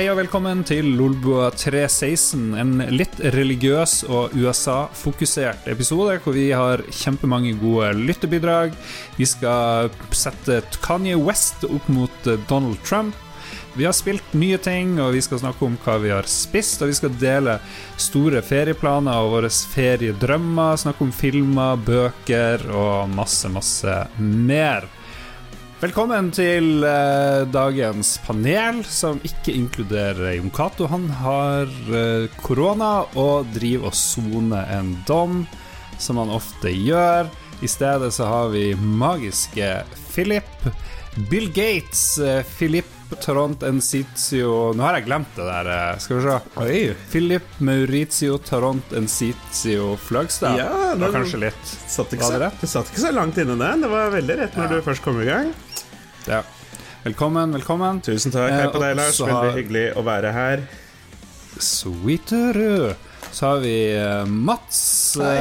Hei og velkommen til Lolbua 316, en litt religiøs og USA-fokusert episode hvor vi har kjempemange gode lyttebidrag. Vi skal sette Kanye West opp mot Donald Trump. Vi har spilt nye ting, og vi skal snakke om hva vi har spist. Og vi skal dele store ferieplaner og våre feriedrømmer. Snakke om filmer, bøker og masse, masse mer. Velkommen til eh, dagens panel, som ikke inkluderer Jon Cato. Han har eh, korona og driver og soner en dom, som han ofte gjør. I stedet så har vi magiske Philip. Bill Gates, eh, Philip Taront Encitio Nå har jeg glemt det der, eh, skal vi se. Oi. Philip Maurizio Taront Encitio Fløgstad. Ja, det var kanskje litt Satt ikke, Var så, det det satt ikke så langt inne det. Det var veldig rett når Ja. du først kom i gang. Ja. Velkommen, velkommen. Tusen takk. Eh, Hei på deg, Lars. så Veldig har- hyggelig å være her. Sweeterud. Så har vi eh, Mats. Hei.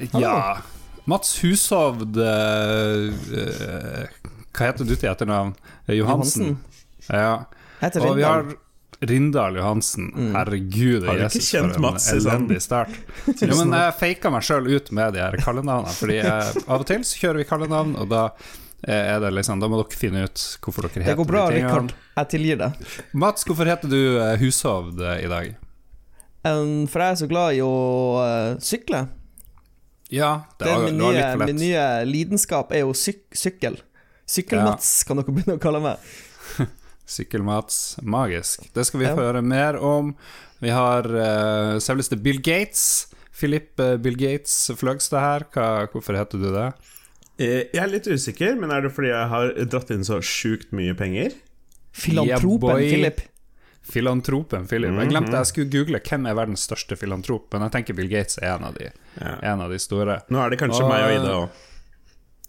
eh, ja Mats Hushovd eh, eh, Hva heter du til etternavn? Johansen. Johansen. Ja. Heter Og vi har Rindal. Rindal Johansen. Herregud, Har du ikke kjent for en Mats i sånn- elendig start. ja, men jeg faka meg sjøl ut med de her kallenavnene, Fordi jeg, av og til så kjører vi kallenavn, og da eh, er det liksom Da må dere finne ut hvorfor dere heter Det heter går bra, de. Rikard. Jeg tilgir deg. Mats, hvorfor heter du eh, Hushovd eh, i dag? Um, for jeg er så glad i å uh, sykle. Ja, det Det var, min det var nye, litt for min nye lidenskap er jo syk sykkel. Sykkel-Mats kan dere begynne å kalle meg. Sykkelmats. Magisk. Det skal vi Ja. få høre mer om. Vi har uh, selveste Bill Gates. Philip eh, Bill Gates Fløgstad her. Hva, hvorfor heter du det? Eh, Jeg er litt usikker, men er det fordi jeg har dratt inn så sjukt mye penger? Filantropen yeah, Philip. Filantropen Philip. Jeg Mhm. glemte jeg skulle google hvem er verdens største filantrop, men jeg tenker Bill Gates er en av de, Ja. en av de store. Nå er det kanskje Og- meg og Ida òg.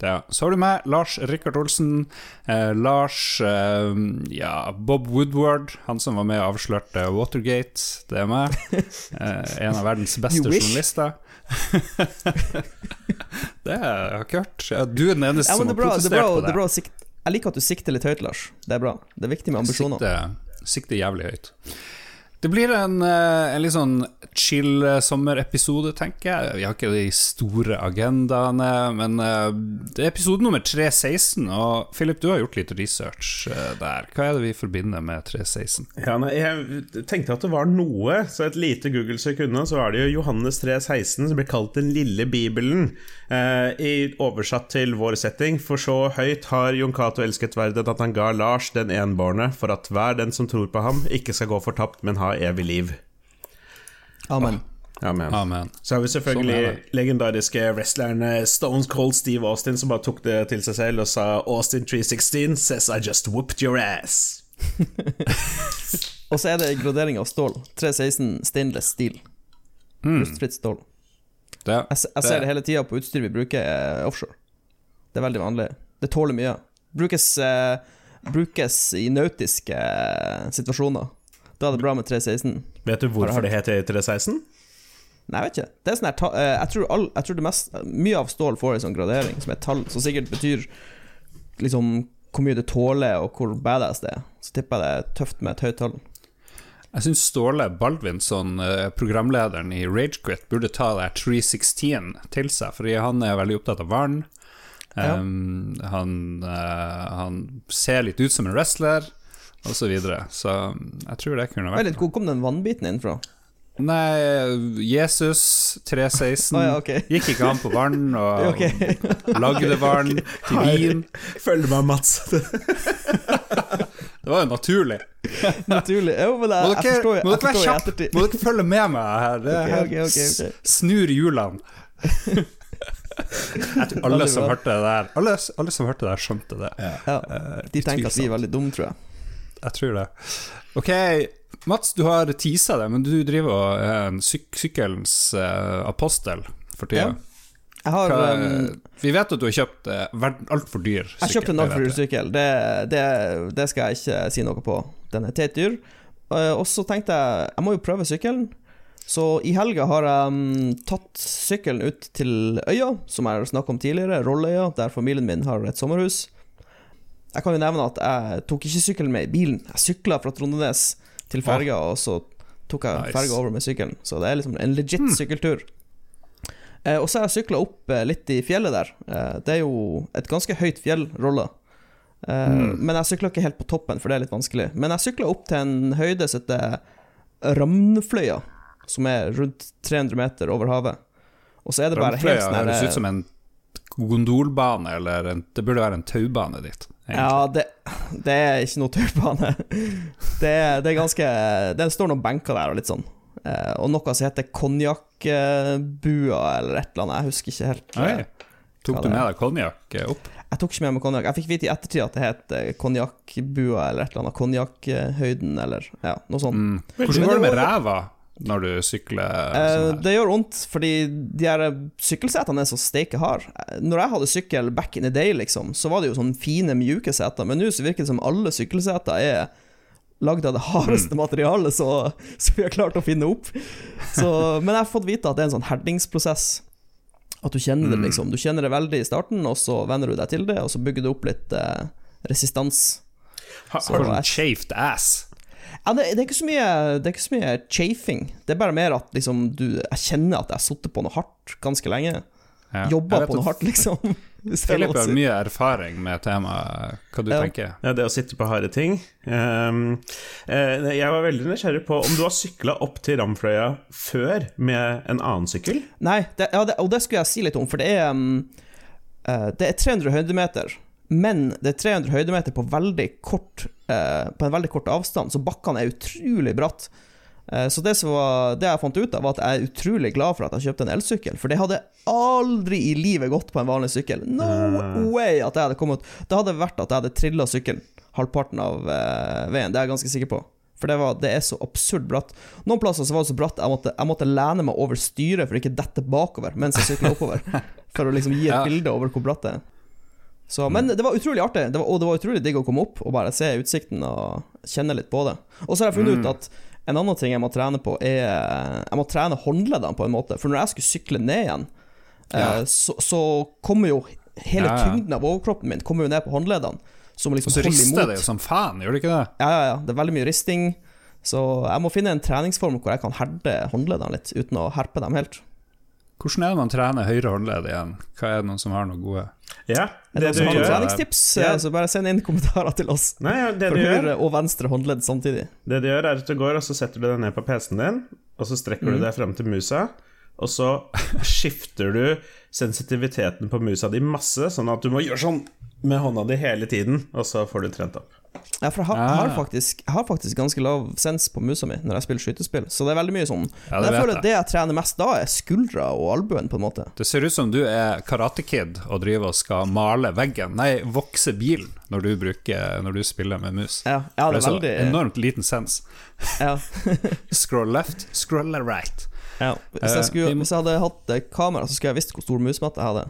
Ja. Så har du meg, Lars Rikard Olsen. Eh, Lars eh, Ja, Bob Woodward, han som var med og avslørte Watergate. Det er meg. Eh, en av verdens beste journalister. det har jeg ikke hørt. Du er den eneste Ja, som har bra, det er protestert bra, på det det. bra å Jeg liker at du sikter litt høyt, Lars. Det er bra. Det er viktig med ambisjoner. Sikter, sikte jævlig høyt. Det blir en, eh, en litt sånn chill eh, sommerepisode, tenker jeg. Vi har ikke de store agendaene, men eh, det er episode nummer 316. Og Philip, du har gjort litt research der. Hva er det vi forbinder med 316? Ja, nei, jeg tenkte at det var noe, så et lite Google-sekund så er det jo Johannes 3,16 som blir kalt Den lille bibelen, eh, i oversatt til vår setting. For så høyt har Jon Cato elsket verden at han ga Lars den enbårne, for at hver den som tror på ham, ikke skal gå fortapt, men ha evig liv. Amen. Amen. Amen. Så har vi selvfølgelig Sånn det. legendariske wrestlerne Stones Cold Steve Austin, som bare tok det til seg selv og sa Austin 316 says I just whooped your ass. Og så er det gradering av stål. 316 stainless steel. Rustfritt stål. Det, Jeg, jeg ser det hele tida på utstyr vi bruker eh, offshore. Det er veldig vanlig. Det tåler mye. Brukes, eh, brukes i nautiske eh, situasjoner. Da er det bra med 316. Vet du hvorfor det heter 316? Nei, jeg vet ikke. Det er sånn her ta eh, jeg, tror all, jeg tror det mest Mye av stål får en sånn gradering som er tall, som sikkert betyr liksom hvor mye det tåler, og hvor badass det er. Så tipper jeg det er tøft med et høyt tall. jeg syns Ståle Baldvinsson, eh, programlederen i Ragequit, burde ta det 316 til seg, fordi han er veldig opptatt av vann. Ja. Um, han, uh, han ser litt ut som en wrestler, og så videre. Så jeg tror det kunne Vent vært litt, hvor kom den vannbiten inn fra? Nei, Jesus 316 ah, ja, okay. Gikk ikke han på vann og okay. lagde vann til vin? Følg meg, Mats. Det var jo naturlig. Naturlig. Jo, men jeg, Må jeg dere, forstår, jeg må dere være kjappe? Må dere følge med meg her? Det her snur hjulene. Jeg tror alle som hørte det der Alle, alle som hørte det der, skjønte det. Ja. Ja. De tenker at vi er veldig dumme, tror jeg. Jeg tror det. Ok, Mats, du har teasa det, men du driver og er en syk sykkelens uh, apostel for tida. Ja. Har Hva- um, Vi vet at du har kjøpt uh, altfor dyr sykkel. Jeg kjøpte en det altfor dyr sykkel. Det, det, det skal jeg ikke si noe på. Den er teit dyr. Uh, Og så tenkte jeg jeg må jo prøve sykkelen. Så i helga har jeg um, tatt sykkelen ut til øya, som jeg har snakket om tidligere, Rolløya, der familien min har et sommerhus. Jeg kan jo nevne at jeg tok ikke sykkelen med i bilen. Jeg sykla fra Trondenes til ferga, og så tok jeg Nice. ferga over med sykkelen. Så det er liksom en legit Hmm. sykkeltur. Eh, og så har jeg sykla opp eh, litt i fjellet der. Eh, det er jo et ganske høyt fjell, Rolla. Eh, Hmm. Men jeg sykla ikke helt på toppen, for det er litt vanskelig. Men jeg sykla opp til en høyde som heter Ramnefløya, som er rundt 300 meter over havet. Og så er det bare helt sånn høres ut som en gondolbane, eller en, det burde være en taubane dit. Egentlig. Ja, det, det er ikke noe turbane. Det, det er ganske Det står noen benker der og litt sånn. Eh, og noe som heter konjakkbua eller et eller annet. Jeg husker ikke helt. Oi. eh, Tok du med deg konjakk eh, opp? Jeg tok ikke med meg konjakk. Jeg fikk vite i ettertid at det het konjakkbua eller et eller annet. Konjakkhøyden eller ja, noe sånt. Mm. Hvordan går det med ræva når du sykler Eh, sånn det gjør vondt, fordi de her sykkelsetene er så steike harde. Når jeg hadde sykkel back in the day, liksom, så var det jo sånne fine, mjuke seter, men nå så virker det som alle sykkelseter er lagd av det hardeste materialet så, så vi har klart å finne opp. Så, men jeg har fått vite at det er en sånn herdingsprosess. At du kjenner det, Mm. liksom. Du kjenner det veldig i starten, og så venner du deg til det, og så bygger du opp litt eh, resistans. Har, Har du en shaved ass? Ja, det, det, er ikke så mye, det er ikke så mye chafing. Det er bare mer at liksom, du, jeg kjenner at jeg har sittet på noe hardt ganske lenge. Ja. Jobba på noe at hardt, liksom. Philip har mye erfaring med temaet. Hva du Ja. tenker ja, det å sitte på harde ting. Um, uh, jeg var veldig nysgjerrig på om du har sykla opp til Ramfløya før med en annen sykkel? Nei, det, ja, det, og det skulle jeg si litt om, for det er um, uh, Det er 300 høydemeter, men det er 300 høydemeter på, veldig kort, eh, på en veldig kort avstand, så bakkene er utrolig bratt. Eh, Så det, som var, det jeg fant ut av, var at jeg er utrolig glad for at jeg kjøpte en elsykkel, for det hadde aldri i livet gått på en vanlig sykkel. No way at jeg hadde kommet Det hadde vært at jeg hadde trilla sykkelen halvparten av eh, veien, det er jeg ganske sikker på. For det, var, det er så absurd bratt. Noen plasser så var det så bratt jeg måtte, jeg måtte lene meg over styret for å ikke dette bakover mens jeg sykla oppover. For å liksom gi et Ja. bilde over hvor bratt det er. Så, men det var utrolig artig, det var, og det var utrolig digg å komme opp og bare se utsikten og kjenne litt på det. Og så har jeg funnet ut at en annen ting jeg må trene på, er Jeg må trene håndleddene på en måte. For når jeg skulle sykle ned igjen, Ja. eh, så, så kommer jo hele Ja, ja. tyngden av overkroppen min Kommer jo ned på håndleddene. Som Og liksom så rister det jo som faen, gjør det ikke det? Ja, ja, ja. Det er veldig mye risting. Så jeg må finne en treningsform hvor jeg kan herde håndleddene litt, uten å herpe dem helt. Hvordan er det man trener høyre håndledd igjen? Hva er det noen som har noe gode Ja, det det du som har noen gjør treningstips, Ja. så bare send inn kommentarer til oss. Nei, ja, det, For du høyre og venstre håndledd samtidig. det du gjør, er at du går, og så setter du deg ned på PC-en din, og så strekker Mm. du deg fram til musa, og så skifter du sensitiviteten på musa di masse, sånn at du må gjøre sånn med hånda di hele tiden, og så får du trent opp. Ja, for jeg har, jeg har, Ah. faktisk, jeg har faktisk ganske lav sens på musa mi når jeg spiller skytespill, så det er veldig mye sånn. Ja, Men jeg føler at det jeg trener mest da, er skuldra og albuen, på en måte. Det ser ut som du er karatekid og driver og skal male veggen, nei, vokse bilen, når du, bruker, når du spiller med mus. Ja, ja det er så veldig enormt liten sens. ja, Scroll left, scroll right. ja. Hvis, Eh, jeg skulle, hvis jeg hadde hatt eh, kamera, så skulle jeg visst hvor stor musmatte jeg hadde.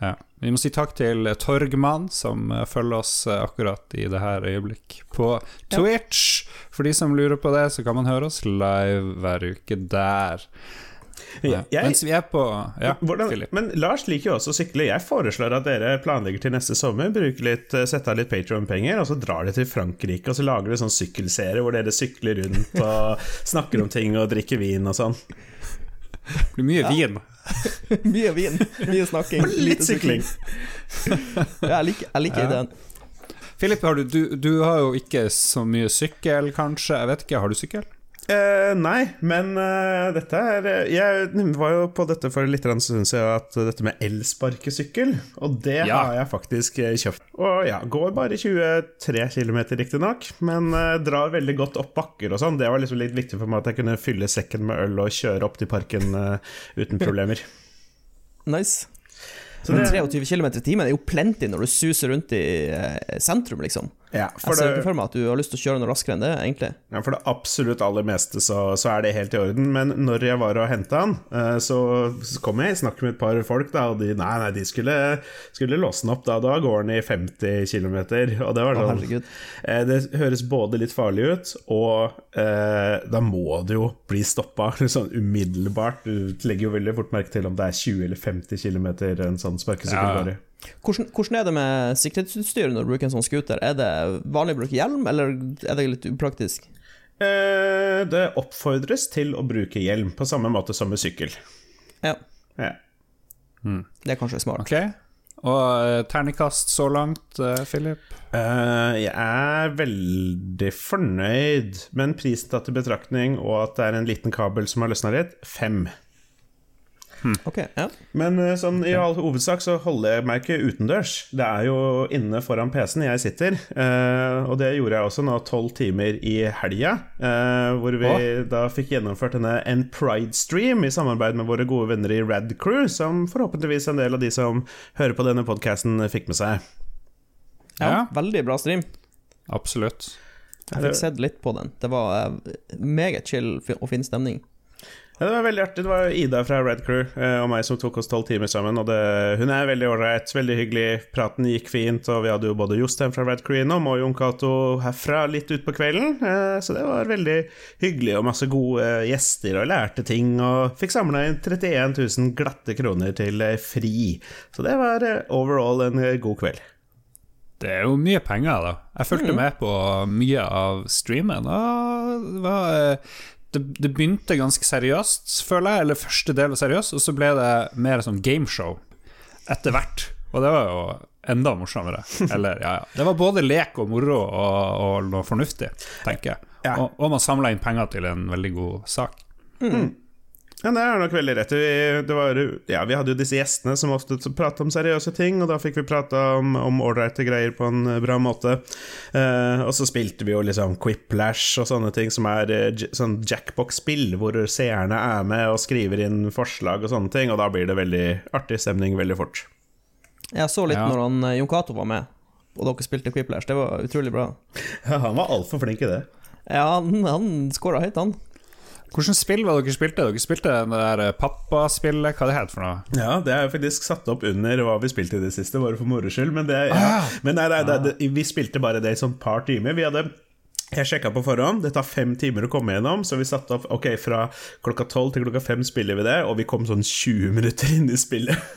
Ja. Vi må si takk til Torgmann, som eh, følger oss eh, akkurat i det her øyeblikk på Twitch. For de som lurer på det, så kan man høre oss live hver uke der. Ja. Jeg- Mens vi er på Ja, Hvordan, men Lars liker jo også å sykle. Jeg foreslår at dere planlegger til neste sommer. Litt, eh, Sette av litt Patron-penger, og så drar dere til Frankrike og så lager dere sånn sykkelserie hvor dere sykler rundt og snakker om ting og drikker vin og sånn. Det blir mye vin. mye vin, mye snakking. Litt sykling. Ja, jeg liker, jeg liker Ja. ideen. Filip, du, du, du har jo ikke så mye sykkel, kanskje? Jeg vet ikke, har du sykkel? Eh, nei, men eh, dette er eh, Jeg var jo på dette for litt stund siden, at dette med elsparkesykkel, og det Ja. har jeg faktisk eh, kjøpt. Og ja, går bare 23 km riktignok, men eh, drar veldig godt opp bakker og sånn. Det var liksom litt viktig for meg at jeg kunne fylle sekken med øl og kjøre opp til parken eh, uten problemer. Nice. Så det, 23 km i timen er jo plenty når du suser rundt i sentrum, liksom. Ja, Jeg ser ikke for meg at du har lyst til å kjøre noe raskere enn det, egentlig. ja, for det absolutt aller meste så, så er det helt i orden. Men når jeg var og henta han, eh, så kom jeg i snakk med et par folk, da, og de nei, nei, de skulle, skulle låse den opp. Da, da går den i 50 km. Og det var sånn herregud. Eh, Det høres både litt farlig ut, og eh, da må det jo bli stoppa sånn umiddelbart. Du legger jo veldig fort merke til om det er 20 eller 50 km en sånn sparkesykkel går i. Hvordan, hvordan er det med sikkerhetsutstyr når du bruker en sånn scooter? Er det vanlig å bruke hjelm, eller er det litt upraktisk? Eh, det oppfordres til å bruke hjelm, på samme måte som med sykkel. Ja, Ja. det er kanskje smart. Ok. Og ternekast terningkast så langt, eh, Philip? Uh, jeg er veldig fornøyd, men prisen tatt i betraktning og at det er en liten kabel som har løsna litt, fem. Ok, ja. Men eh, sånn, i all hovedsak så holder jeg meg ikke utendørs. Det er jo inne foran PC-en jeg sitter, eh, og det gjorde jeg også nå tolv timer i helga. eh, hvor vi da fikk gjennomført denne En Pride-stream i samarbeid med våre gode venner i Rad Crew, som forhåpentligvis en del av de som hører på denne podkasten, fikk med seg. ja. Ja. Veldig bra stream. Absolutt. Jeg fikk sett litt på den. Det var meget chill og fin stemning. Ja, det var veldig artig. Det var Ida fra Red Crew eh, og meg som tok oss tolv timer sammen. Og det, hun er veldig ålreit, veldig hyggelig. Praten gikk fint, og vi hadde jo både Jostein fra Red Crew innom og Jon Cato herfra litt utpå kvelden. Eh, så det var veldig hyggelig, og masse gode gjester, og lærte ting. Og fikk samla inn 31 000 glatte kroner til eh, FRI. Så det var overall en god kveld. Det er jo mye penger, da. Jeg fulgte med på mye av streamen, og det var det, det begynte ganske seriøst, føler jeg. Eller første del var seriøst, og så ble det mer sånn gameshow etter hvert. Og det var jo enda morsommere. Eller, ja, ja. Det var både lek og moro og, og noe fornuftig, tenker jeg. Og, og man samla inn penger til en veldig god sak. Ja, det er nok veldig rett. Vi, det var, ja, vi hadde jo disse gjestene som ofte pratet om seriøse ting, og da fikk vi prata om om ålreite greier på en bra måte. Eh, og så spilte vi jo liksom Quiplash og sånne ting, som er eh, sånn jackbox-spill, hvor seerne er med og skriver inn forslag og sånne ting, og da blir det veldig artig stemning veldig fort. Jeg så litt Ja. når han, eh, Jon Cato var med, og dere spilte Quiplash. Det var utrolig bra. Ja, han var altfor flink i det. Ja, han, han skåra høyt, han. Hvilket spill var dere spilte? Dere spilte det der eh, pappaspillet, hva det het for noe? Ja, det er faktisk satt opp under hva vi spilte i det siste, bare for moro skyld. Men, det, ja. men nei, nei, nei, det, vi spilte bare det i sånn par timer. Vi hadde jeg sjekka på forhånd, det tar fem timer å komme gjennom, så vi satte opp Ok, fra klokka tolv til klokka fem spiller vi det, og vi kom sånn 20 minutter inn i spillet.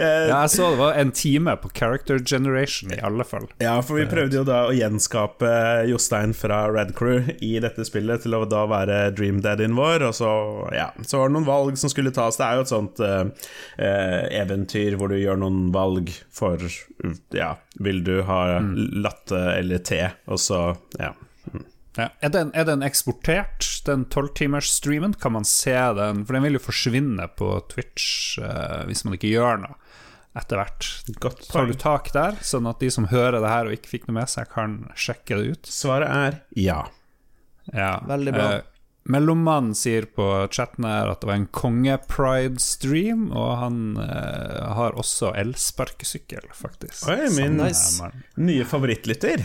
Ja, jeg så det var en time på character generation, i alle fall. Ja, for vi prøvde jo da å gjenskape Jostein fra Red Crew i dette spillet til å da være dreamdaddyen vår, og så, ja, så var det noen valg som skulle tas. Det er jo et sånt eh, eh, eventyr hvor du gjør noen valg for Ja, vil du ha latte eller te, og så Ja. Ja. Er, den, er den eksportert, den tolvtimersstreamen? Kan man se den? For den vil jo forsvinne på Twitch uh, hvis man ikke gjør noe etter hvert. Godt Tar du tak der, sånn at de som hører det her og ikke fikk noe med seg, kan sjekke det ut? Svaret er ja. Ja. Veldig bra. Uh, Mellommannen sier på chatten her at det var en konge-pride-stream, og han eh, har også elsparkesykkel, faktisk. Oi, min Nice. nye favorittlytter.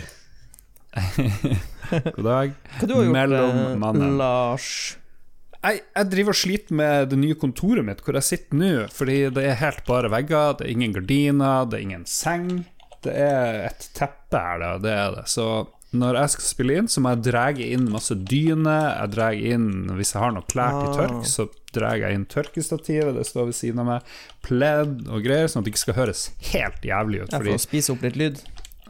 God dag. Hva du har gjort, Mellommannen. eh, Lars? Jeg, jeg driver og sliter med det nye kontoret mitt, hvor jeg sitter nå. Fordi det er helt bare vegger, det er ingen gardiner, det er ingen seng. Det er et teppe her, da. Det er det. Så når jeg skal spille inn, så må jeg dra inn masse dyner. Jeg drar inn, Hvis jeg har noe klær til Ah. tørk, så drar jeg inn tørkestativet. Det står ved siden av meg. Pledd og greier, sånn at det ikke skal høres helt jævlig ut. Fordi Jeg får spise opp litt lyd.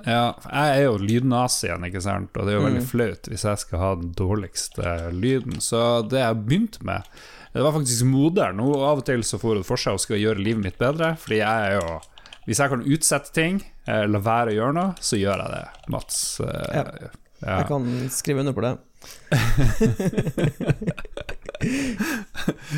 Ja, jeg er jo lydnazien, ikke sant, og det er jo veldig flaut hvis jeg skal ha den dårligste lyden. Så det jeg begynte med Det var faktisk moderen. Hun av og til så får det for seg å skal gjøre livet mitt bedre, fordi jeg er jo Hvis jeg kan utsette ting, eh, la være å gjøre noe, så gjør jeg det, Mats. Eh, Ja. ja. Jeg kan skrive under på det.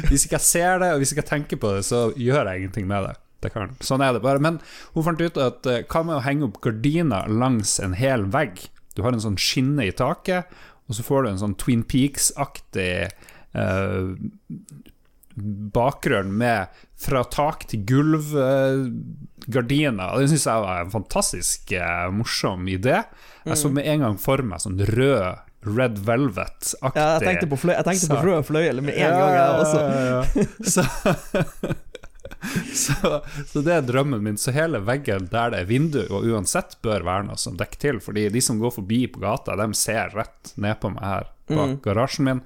Hvis ikke jeg ser det, og hvis ikke jeg tenker på det, så gjør jeg ingenting med det. Det kan. Sånn er det bare. Men hun fant ut at eh, hva med å henge opp gardiner langs en hel vegg? Du har en sånn skinne i taket, og så får du en sånn Twin Peaks-aktig eh, bakgrunn med fra tak til gulv eh. Det syns jeg var en fantastisk eh, morsom idé. Jeg så med en gang for meg sånn rød Red Velvet-aktig Ja, jeg tenkte på, fløy, jeg tenkte på rød fløyel med en gang, jeg også. Ja, ja, ja. Så, så, det er drømmen min. Så hele veggen der det er vindu, og uansett bør være noe som dekker til. Fordi de som går forbi på gata, de ser rett ned på meg her bak Mm. garasjen min.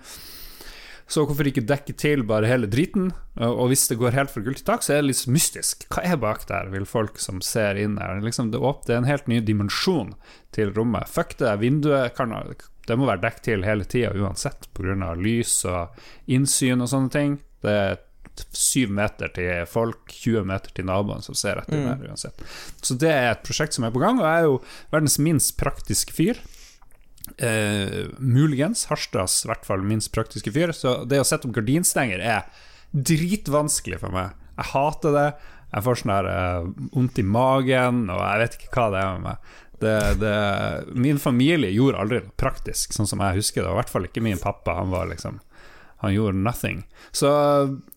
Så hvorfor ikke dekke til bare hele driten? Og hvis det går helt fra gull til tak, så er det litt mystisk. Hva er bak der, vil folk som ser inn her? Liksom, det er en helt ny dimensjon til rommet. Fuck det, vinduet kan, det må være dekket til hele tida uansett, pga. lys og innsyn og sånne ting. Det er syv meter til folk, 20 meter til naboen som ser etter Mm. uansett. Så det er et prosjekt som er på gang, og jeg er jo verdens minst praktiske fyr. Eh, muligens Harstads i hvert fall minst praktiske fyr. Så det å sette opp gardinstenger er dritvanskelig for meg. Jeg hater det. Jeg får sånn her eh, vondt i magen, og jeg vet ikke hva det er med meg. Det, det, min familie gjorde aldri noe praktisk, sånn som jeg husker det. Og I hvert fall ikke min pappa. Han var liksom Han gjorde nothing. Så,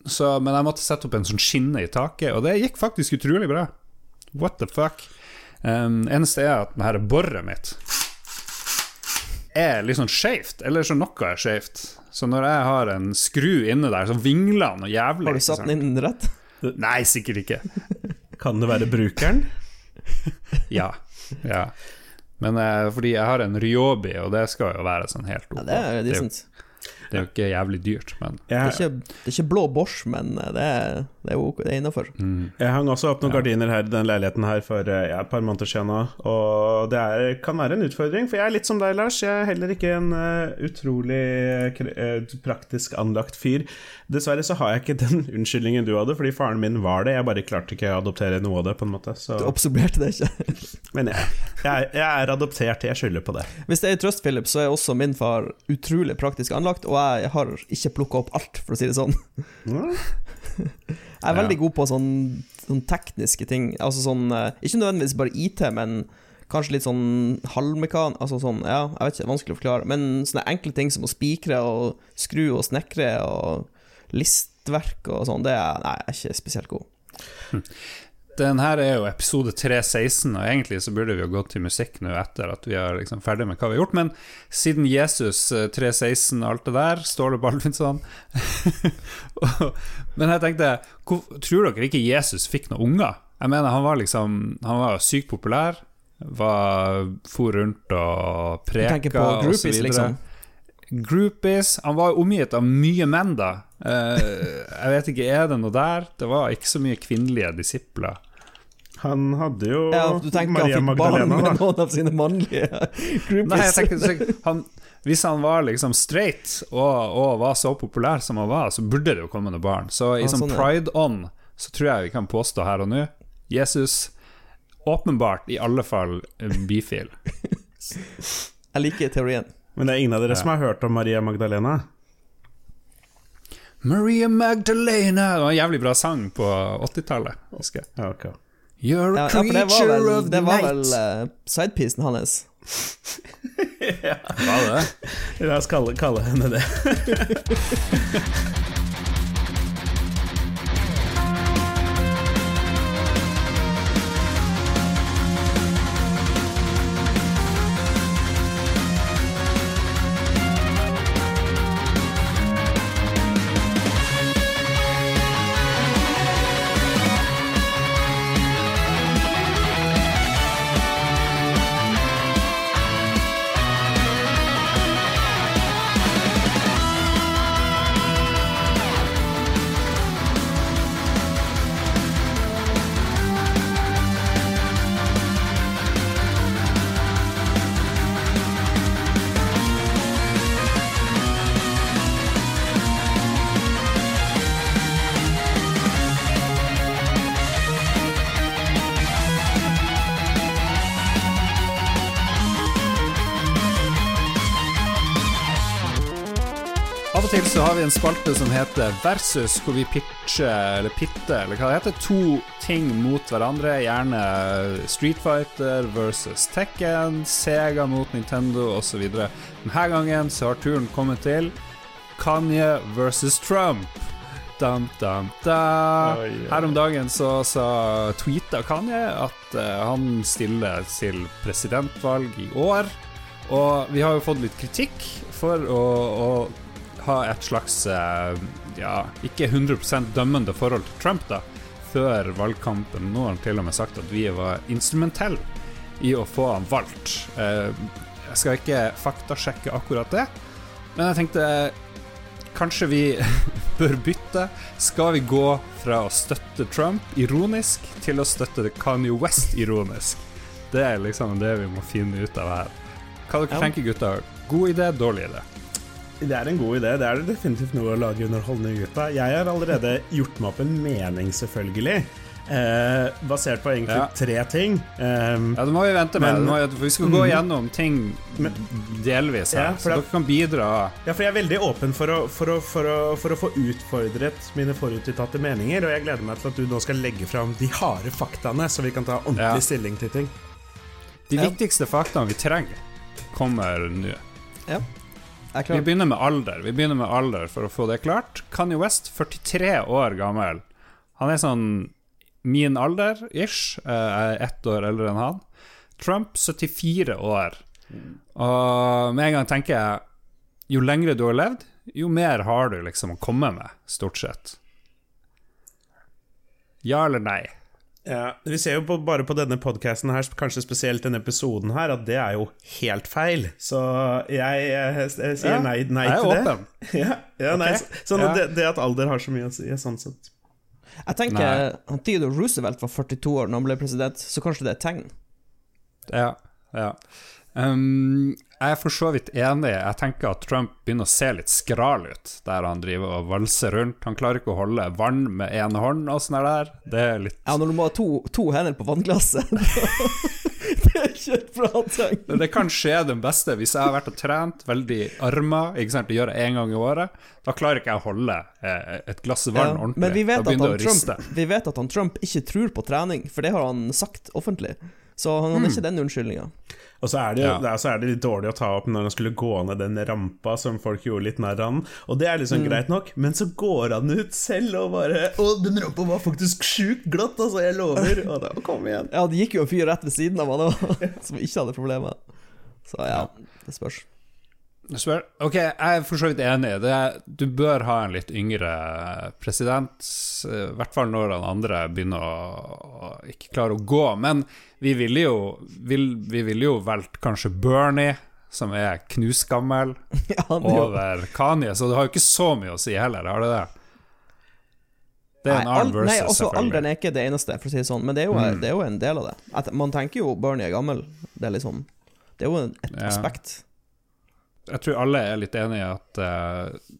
så, men jeg måtte sette opp en sånn skinne i taket, og det gikk faktisk utrolig bra. What the fuck? Um, eneste er at denne boret mitt er litt sånn skeivt, eller så noe er skeivt. Så når jeg har en skru inne der, så vingler den og jævlig. Har du satt den inn rett? Nei, sikkert ikke. Kan det være brukeren? Ja. ja. Men eh, fordi jeg har en Ryobi, og det skal jo være sånn helt ok. Ja, det er det, er jo, decent. det er jo ikke jævlig dyrt, men Det er ikke, det er ikke blå Bosch, men eh, det er, det er, ok, det er innafor. mm. jeg hang også opp noen gardiner her i den leiligheten her for eh, ja, et par måneder siden og det er, kan være en utfordring, for jeg er litt som deg, Lars. Jeg er heller ikke en uh, utrolig eh, praktisk anlagt fyr. Dessverre så har jeg ikke den unnskyldningen du hadde, fordi faren min var det. Jeg bare klarte ikke å adoptere noe av det, på en måte. Så. Du absorberte det ikke. Men jeg, jeg, jeg er adoptert, jeg skylder på det. Hvis det er trøst, Philip, så er også min far utrolig praktisk anlagt, og jeg har ikke plukka opp alt, for å si det sånn. Jeg er veldig god på sånn, sånn tekniske ting. Altså sånn eh, Ikke nødvendigvis bare IT, men kanskje litt sånn halvmekan... Altså sånn, ja, jeg vet ikke, vanskelig å forklare. Men sånne enkle ting som å spikre og skru og snekre og listverk og sånn, det er Nei, jeg er ikke spesielt god. Den her er jo episode 316, og egentlig så burde vi jo gått til musikk nå etter at vi er liksom ferdig med hva vi har gjort, men siden Jesus eh, 316 og alt det der, Ståle Baldvinsson Men jeg tenkte, tror dere ikke Jesus fikk noen unger? Jeg mener, han var liksom Han var sykt populær, var for rundt og preka og så videre. liksom? Groupies. Han var jo omgitt av mye menn, da. Eh, jeg vet ikke, er det noe der? Det var ikke så mye kvinnelige disipler. Han hadde jo Ja, Maria han fikk barn Magdalena, med da. noen av sine mannlige groupies? Nei, jeg tenker, så han, Hvis han var liksom straight og, og var så populær som han var, så burde det jo komme noen barn. Så i Ah, sånn sånn, pride-on så tror jeg vi kan påstå her og nå Jesus åpenbart i alle fall bifil. Jeg liker teorien. Men det er ingen av dere Ja. som har hørt om Maria Magdalena? Maria Magdalena Det var en jævlig bra sang på 80-tallet, husker jeg. Ja, ok. You're a Ja, ja, for det var creature vel, of det var night. vel uh, sidepiecen hans. Var det det? La oss kalle, kalle henne det. så har vi en spalte som heter Versus, hvor vi pitcher, eller pitter, eller hva det heter, to ting mot hverandre. Gjerne Street Fighter versus Tekken, Sega mot Nintendo osv. Denne gangen så har turen kommet til Kanye versus Trump. Dam, dam, da. Her om dagen så, så tweeta Kanye at uh, han stiller til presidentvalg i år. Og vi har jo fått litt kritikk for å, å ha et slags eh, ja, ikke 100% dømmende forhold til Trump, da, før valgkampen. Nå har han til og med sagt at vi var instrumentelle i å få han valgt. Eh, jeg skal ikke faktasjekke akkurat det, men jeg tenkte kanskje vi bør bytte. Skal vi gå fra å støtte Trump ironisk til å støtte Kanye West ironisk? Det er liksom det vi må finne ut av her. Hva dere Ja. tenker gutter? God idé, dårlig idé? Det er en god idé. Det er det definitivt noe å lage underholdning ut av. Jeg har allerede gjort meg opp en mening, selvfølgelig. Eh, basert på egentlig Ja. tre ting. Um, Ja, det må vi vente med. Men- vi- skal gå Mhm. gjennom ting Men- delvis her, Ja, for så det- dere kan bidra. Ja, for jeg er veldig åpen for å, for, å, for, å, for å få utfordret mine forutinntatte meninger, og jeg gleder meg til at du nå skal legge fram de harde faktaene, så vi kan ta ordentlig Ja. stilling til ting. De Ja. viktigste faktaene vi trenger, kommer nå. Er Vi begynner med alder. Vi begynner med alder for å få det klart. Kanye West, 43 år gammel. Han er sånn min alder, ish. Jeg er ett år eldre enn han. Trump, 74 år. Og med en gang tenker jeg Jo lengre du har levd, jo mer har du liksom å komme med, stort sett. Ja eller nei? Ja, vi ser jo på, bare på denne podcasten her, kanskje spesielt denne episoden her, at det er jo helt feil. Så jeg, jeg, jeg sier Ja, nei, nei jeg til til det. Ja, Ja, okay. nei, så, sånn Ja. det, det at alder har så mye å si, er sånn sett. Jeg tenker Nei. Theodore Roosevelt var 42 år da han ble president, så kanskje det er et tegn. Ja, ja. Um, jeg er for så vidt enig. Jeg tenker at Trump begynner å se litt skral ut, der han driver og valser rundt. Han klarer ikke å holde vann med én hånd og sånn der. Det er litt Ja, når du må ha to, to hender på vannglasset Det er ikke et bra tegn. Men Det kan skje den beste hvis jeg har vært og trent veldig armer. Ikke sant, Det gjør jeg én gang i året. Da klarer ikke jeg å holde eh, et glass vann Ja, ordentlig. men vi vet, da begynner det å riste. Trump, vi vet at han Trump ikke tror på trening, for det har han sagt offentlig. Så han hadde mm. ikke den unnskyldninga. Og så er, det, Ja. det så er det litt dårlig å ta opp når han skulle gå ned den rampa som folk gjorde litt narr av. Og det er liksom Mm. greit nok, men så går han ut selv og bare Å, den rampa var faktisk sjukt glatt, altså, jeg lover. Og da, kom igjen. Ja, det gikk jo en fyr rett ved siden av han òg, som ikke hadde problemer. Så ja, det spørs. Ok, jeg er for så vidt enig. Det du bør ha en litt yngre president. eh, I hvert fall når den andre begynner å, å ikke klare å gå. Men vi ville jo, vil, vi vil jo valgt kanskje Bernie, som er knusgammel, Ja, over Kanye, så det har jo ikke så mye å si heller, har det det? Det er Nei, en arm versus, nei, også alderen er ikke det eneste, for å si det sånn, men det er jo, Mm. det er jo en del av det. At man tenker jo Bernie er gammel. Det er liksom Det er jo et Ja. aspekt. Jeg tror alle er litt enig i at uh,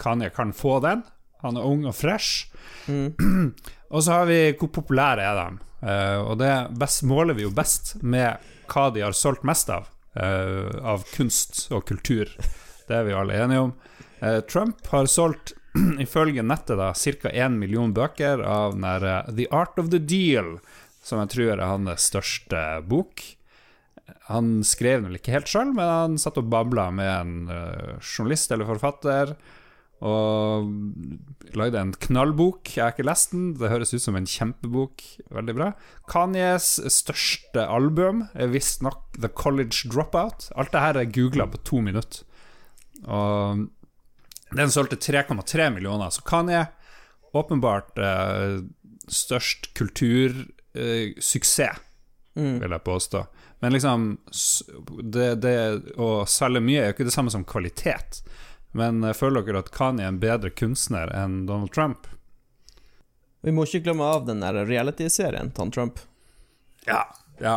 Kanye kan få den. Han er ung og fresh. Mm. Og så har vi hvor populære er de. Uh, og det best, måler vi jo best med hva de har solgt mest av. uh, av kunst og kultur. Det er vi alle enige om. Trump har solgt, ifølge nettet, da ca. 1 million bøker av den der, The Art of the Deal, som jeg tror er hans største bok. Han skrev den vel ikke helt sjøl, men han satt og babla med en eh, journalist eller forfatter. Og lagde en knallbok. Jeg har ikke lest den. Det høres ut som en kjempebok. Veldig bra. Kanyes største album er visstnok The College Dropout. Alt det her er googla på to minutter. Og den solgte 3,3 millioner. Så Kanye åpenbart eh, størst kultursuksess, Mm. vil jeg påstå. Men liksom det, det å selge mye er jo ikke det samme som kvalitet. Men eh, føler dere at Kanye er en bedre kunstner enn Donald Trump? Vi må ikke glemme av den der reality-serien til Trump. Ja. ja.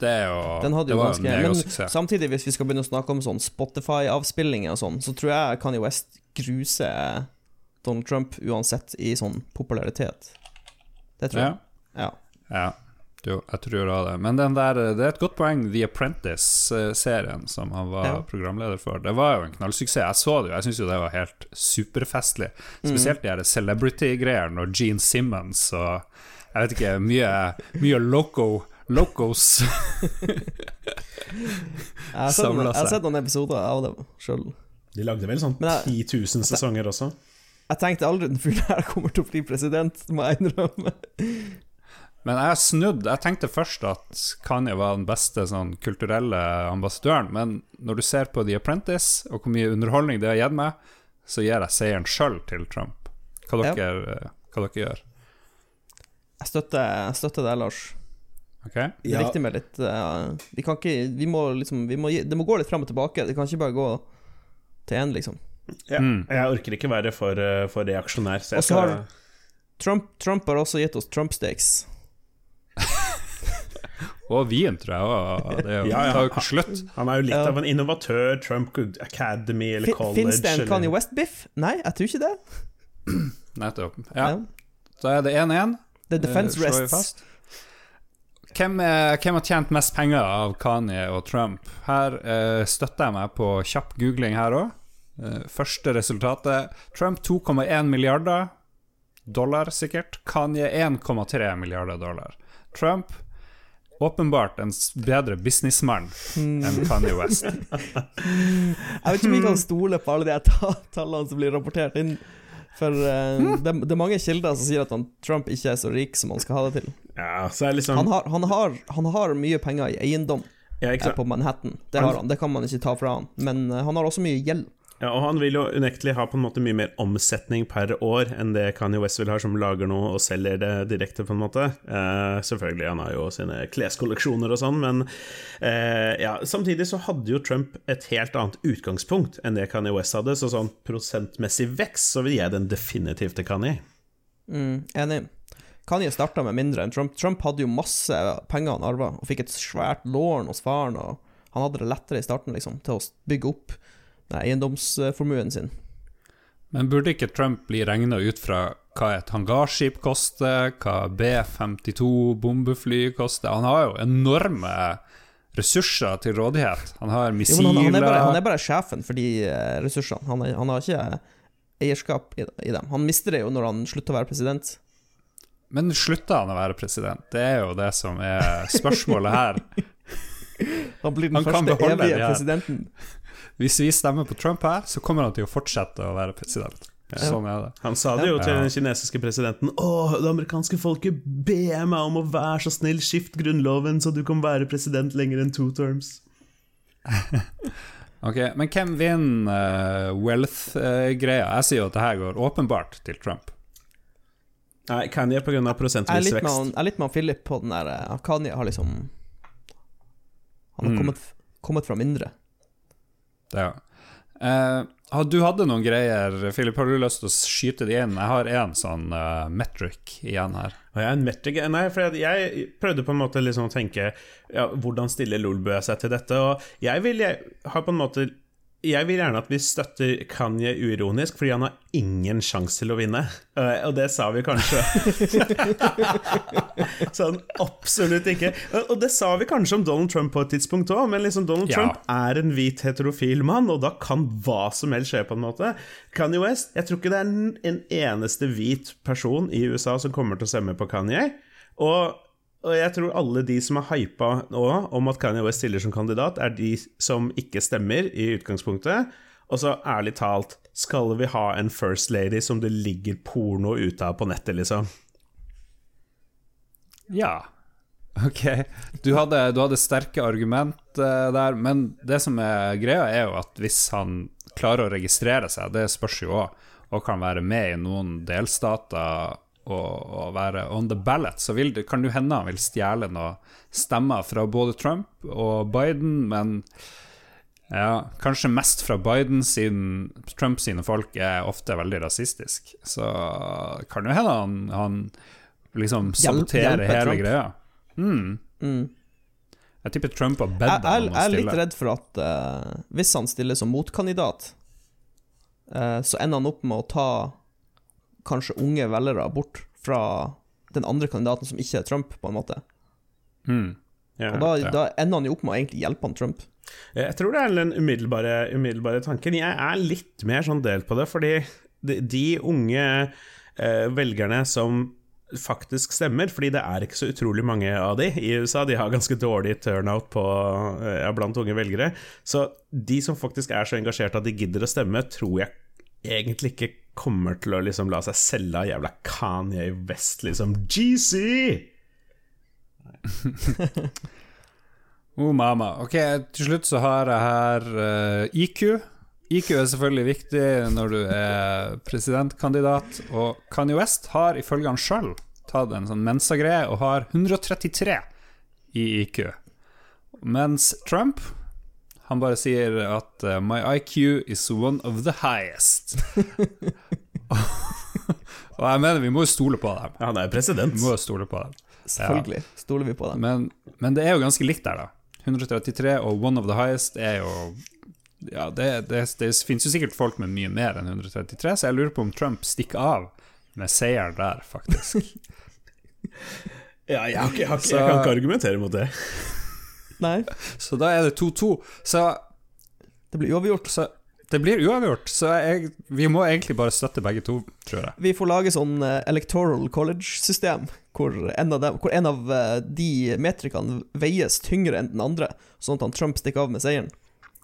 Det er jo Den hadde jo ganske Men samtidig, hvis vi skal begynne å snakke om sånn Spotify-avspillinger og sånn, så tror jeg Kanye West gruser Donald Trump uansett i sånn popularitet. Det tror Ja. jeg. Ja. ja. Jo, jeg tror også det. Men den der, det er et godt poeng, The Apprentice-serien som han var Ja. programleder for. Det var jo en knallsuksess. Jeg så det jo, jeg syns jo det var helt superfestlig. Mm. Spesielt de her celebrity-greiene og Gene Simmons og Jeg vet ikke, mye, mye loco Locos. Sett, noen, jeg har sett noen episoder av det sjøl. De lagde vel sånn Men 10 000 sesonger også. Jeg tenkte aldri den fyren her kommer til å bli president, må jeg innrømme. Men jeg har snudd. Jeg tenkte først at Kanye var den beste sånn kulturelle ambassadøren, men når du ser på The Apprentice, og hvor mye underholdning det har gitt meg, så gir jeg seieren sjøl til Trump. Hva Ja. dere, hva dere gjør Jeg støtter, jeg støtter det, Lars. Okay. Det er viktig med litt uh, Vi kan ikke Vi må liksom vi må, Det må gå litt fram og tilbake. Det kan ikke bare gå til én, liksom. Ja, Jeg orker ikke være for, eh, for reaksjonær. Så har- Trump, Trump har også gitt oss Trump-steaks. Og vin, tror jeg. Det er Ja, ja. tar jo ikke slutt. Han er jo litt Ja. av en innovatør. Trump Academy eller college. Fins det en Kanye West-biff? Nei, jeg tror ikke det. Nettopp. Ja. Ja. Da er det 1-1. The defense Eh, rests. Hvem, er, hvem har tjent mest penger av Kanye og Trump? Her eh, støtter jeg meg på kjapp googling her òg. Eh, første resultatet Trump 2,1 milliarder dollar, sikkert. Kanye 1,3 milliarder dollar. Trump åpenbart en bedre businessmann enn Kanye West. Jeg vet ikke om vi kan stole på alle de tallene som blir rapportert inn. For uh, det, det er mange kilder som sier at han, Trump ikke er så rik som han skal ha det til. Ja, så liksom Han har, han har, han har mye penger i eiendom ja, eh, på Manhattan. Det har han, det kan man ikke ta fra han. Men uh, han har også mye gjeld. Ja, og han vil jo unektelig ha på en måte mye mer omsetning per år enn det Kanye West vil ha, som lager noe og selger det direkte, på en måte. Eh, selvfølgelig, han har jo sine kleskolleksjoner og sånn, men eh, ja, samtidig så hadde jo Trump et helt annet utgangspunkt enn det Kanye West hadde, så sånn prosentmessig vekst så vil jeg den definitivt til Kanye. Mm, enig. Kanye starta med mindre enn Trump. Trump hadde jo masse penger han arva, og fikk et svært lån hos faren. Og han hadde det lettere i starten liksom, til å bygge opp eiendomsformuen sin. Men burde ikke Trump bli regna ut fra hva et hangarskip koster, hva B-52 bombefly koster? Han har jo enorme ressurser til rådighet. Han har missiler jo, han, han, er bare, han er bare sjefen for de eh, ressursene. Han, er, han har ikke eierskap i, i dem. Han mister det jo når han slutter å være president. Men slutter han å være president? Det er jo det som er spørsmålet her. Han blir den Han første evige presidenten. Hvis vi stemmer på Trump her, så kommer han til å fortsette å være president. Sånn er det. Han sa det jo til den kinesiske presidenten Å, det amerikanske folket ber meg om å være så snill, skift grunnloven, så du kan være president lenger enn to terms. Ok, Men hvem vinner uh, wealth-greia? Jeg sier jo at det her går åpenbart til Trump. Nei, Kanye pga. Prosentvis med vekst. jeg er litt med Philip på den der eh, Kanye har liksom Han har Mm. kommet, kommet fra mindre. Det jo. Eh, du hadde noen greier, Filip. Har du lyst til å skyte de inn? Jeg har en sånn uh, metric igjen her. Jeg er en metric Nei, for jeg prøvde på en måte liksom å tenke ja, Hvordan stiller Lolbø seg til dette? Og jeg vil jeg har på en måte Jeg vil gjerne at vi støtter Kanye uironisk, fordi han har ingen sjanse til å vinne. Eh, Og det sa vi kanskje. sånn absolutt ikke. Og det sa vi kanskje om Donald Trump på et tidspunkt òg, men liksom Donald Ja. Trump er en hvit heterofil mann, og da kan hva som helst skje, på en måte. Kanye West Jeg tror ikke det er en, en eneste hvit person i USA som kommer til å stemme på Kanye. Og, og jeg tror alle de som er hypa nå om at Kanye West stiller som kandidat, er de som ikke stemmer i utgangspunktet. Og så ærlig talt, skal vi ha en First Lady som det ligger porno ute av på nettet, liksom? Ja. Ok. Du hadde, du hadde sterke argument uh, der, men det som er greia, er jo at hvis han klarer å registrere seg, det spørs jo òg, og kan være med i noen delstater og, å være on the ballot, så vil kan det hende han vil stjele noen stemmer fra både Trump og Biden, men ja, kanskje mest fra Biden, siden Trump sine folk er ofte veldig rasistisk. Så kan jo hende han, han liksom saboterer hele Trump. greia. Mm. Mm. Jeg tipper Trump har bedt ham om jeg er litt redd for at uh, hvis han stiller som motkandidat, uh, så ender han opp med å ta kanskje unge velgere bort fra den andre kandidaten som ikke er Trump, på en måte. Mm. Ja. Og da, ja. da ender han jo opp med å egentlig hjelpe han Trump. Jeg tror det er den umiddelbare, umiddelbare tanken. Jeg er litt mer sånn delt på det, fordi de, de unge eh, velgerne som faktisk stemmer, fordi det er ikke så utrolig mange av de i USA. De har ganske dårlig turnout på, eh, blant unge velgere. Så de som faktisk er så engasjerte at de gidder å stemme, tror jeg egentlig ikke kommer til å liksom la seg selge av jævla Kanye West, liksom. GC! Oh, mama. Ok, til slutt så har jeg her uh, IQ. IQ er selvfølgelig viktig når du er presidentkandidat, og Kanye West har ifølge han sjøl tatt en sånn Mensa-greie og har 133 i IQ. Mens Trump Han bare sier at uh, My IQ is one of the highest. og jeg mener, vi må jo stole på dem. Han er president. Vi må jo stole på dem. Selvfølgelig stoler vi på dem. Men, men det er jo ganske likt der, da. 133 og one of the highest er jo Ja, det, det, det finnes jo sikkert folk med mye mer enn 133, så jeg lurer på om Trump stikker av med seieren der, faktisk. Ja, jeg, har ikke, jeg, har ikke, Så- jeg kan ikke argumentere mot det. Nei, Så da er det 2-2. Så, det blir uavgjort. så det blir uavgjort. Så jeg, vi må egentlig bare støtte begge to, tror jeg. Vi får lage sånn eh, electoral college-system, hvor, hvor en av eh, de metrikene veies tyngre enn den andre, sånn at han Trump stikker av med seieren.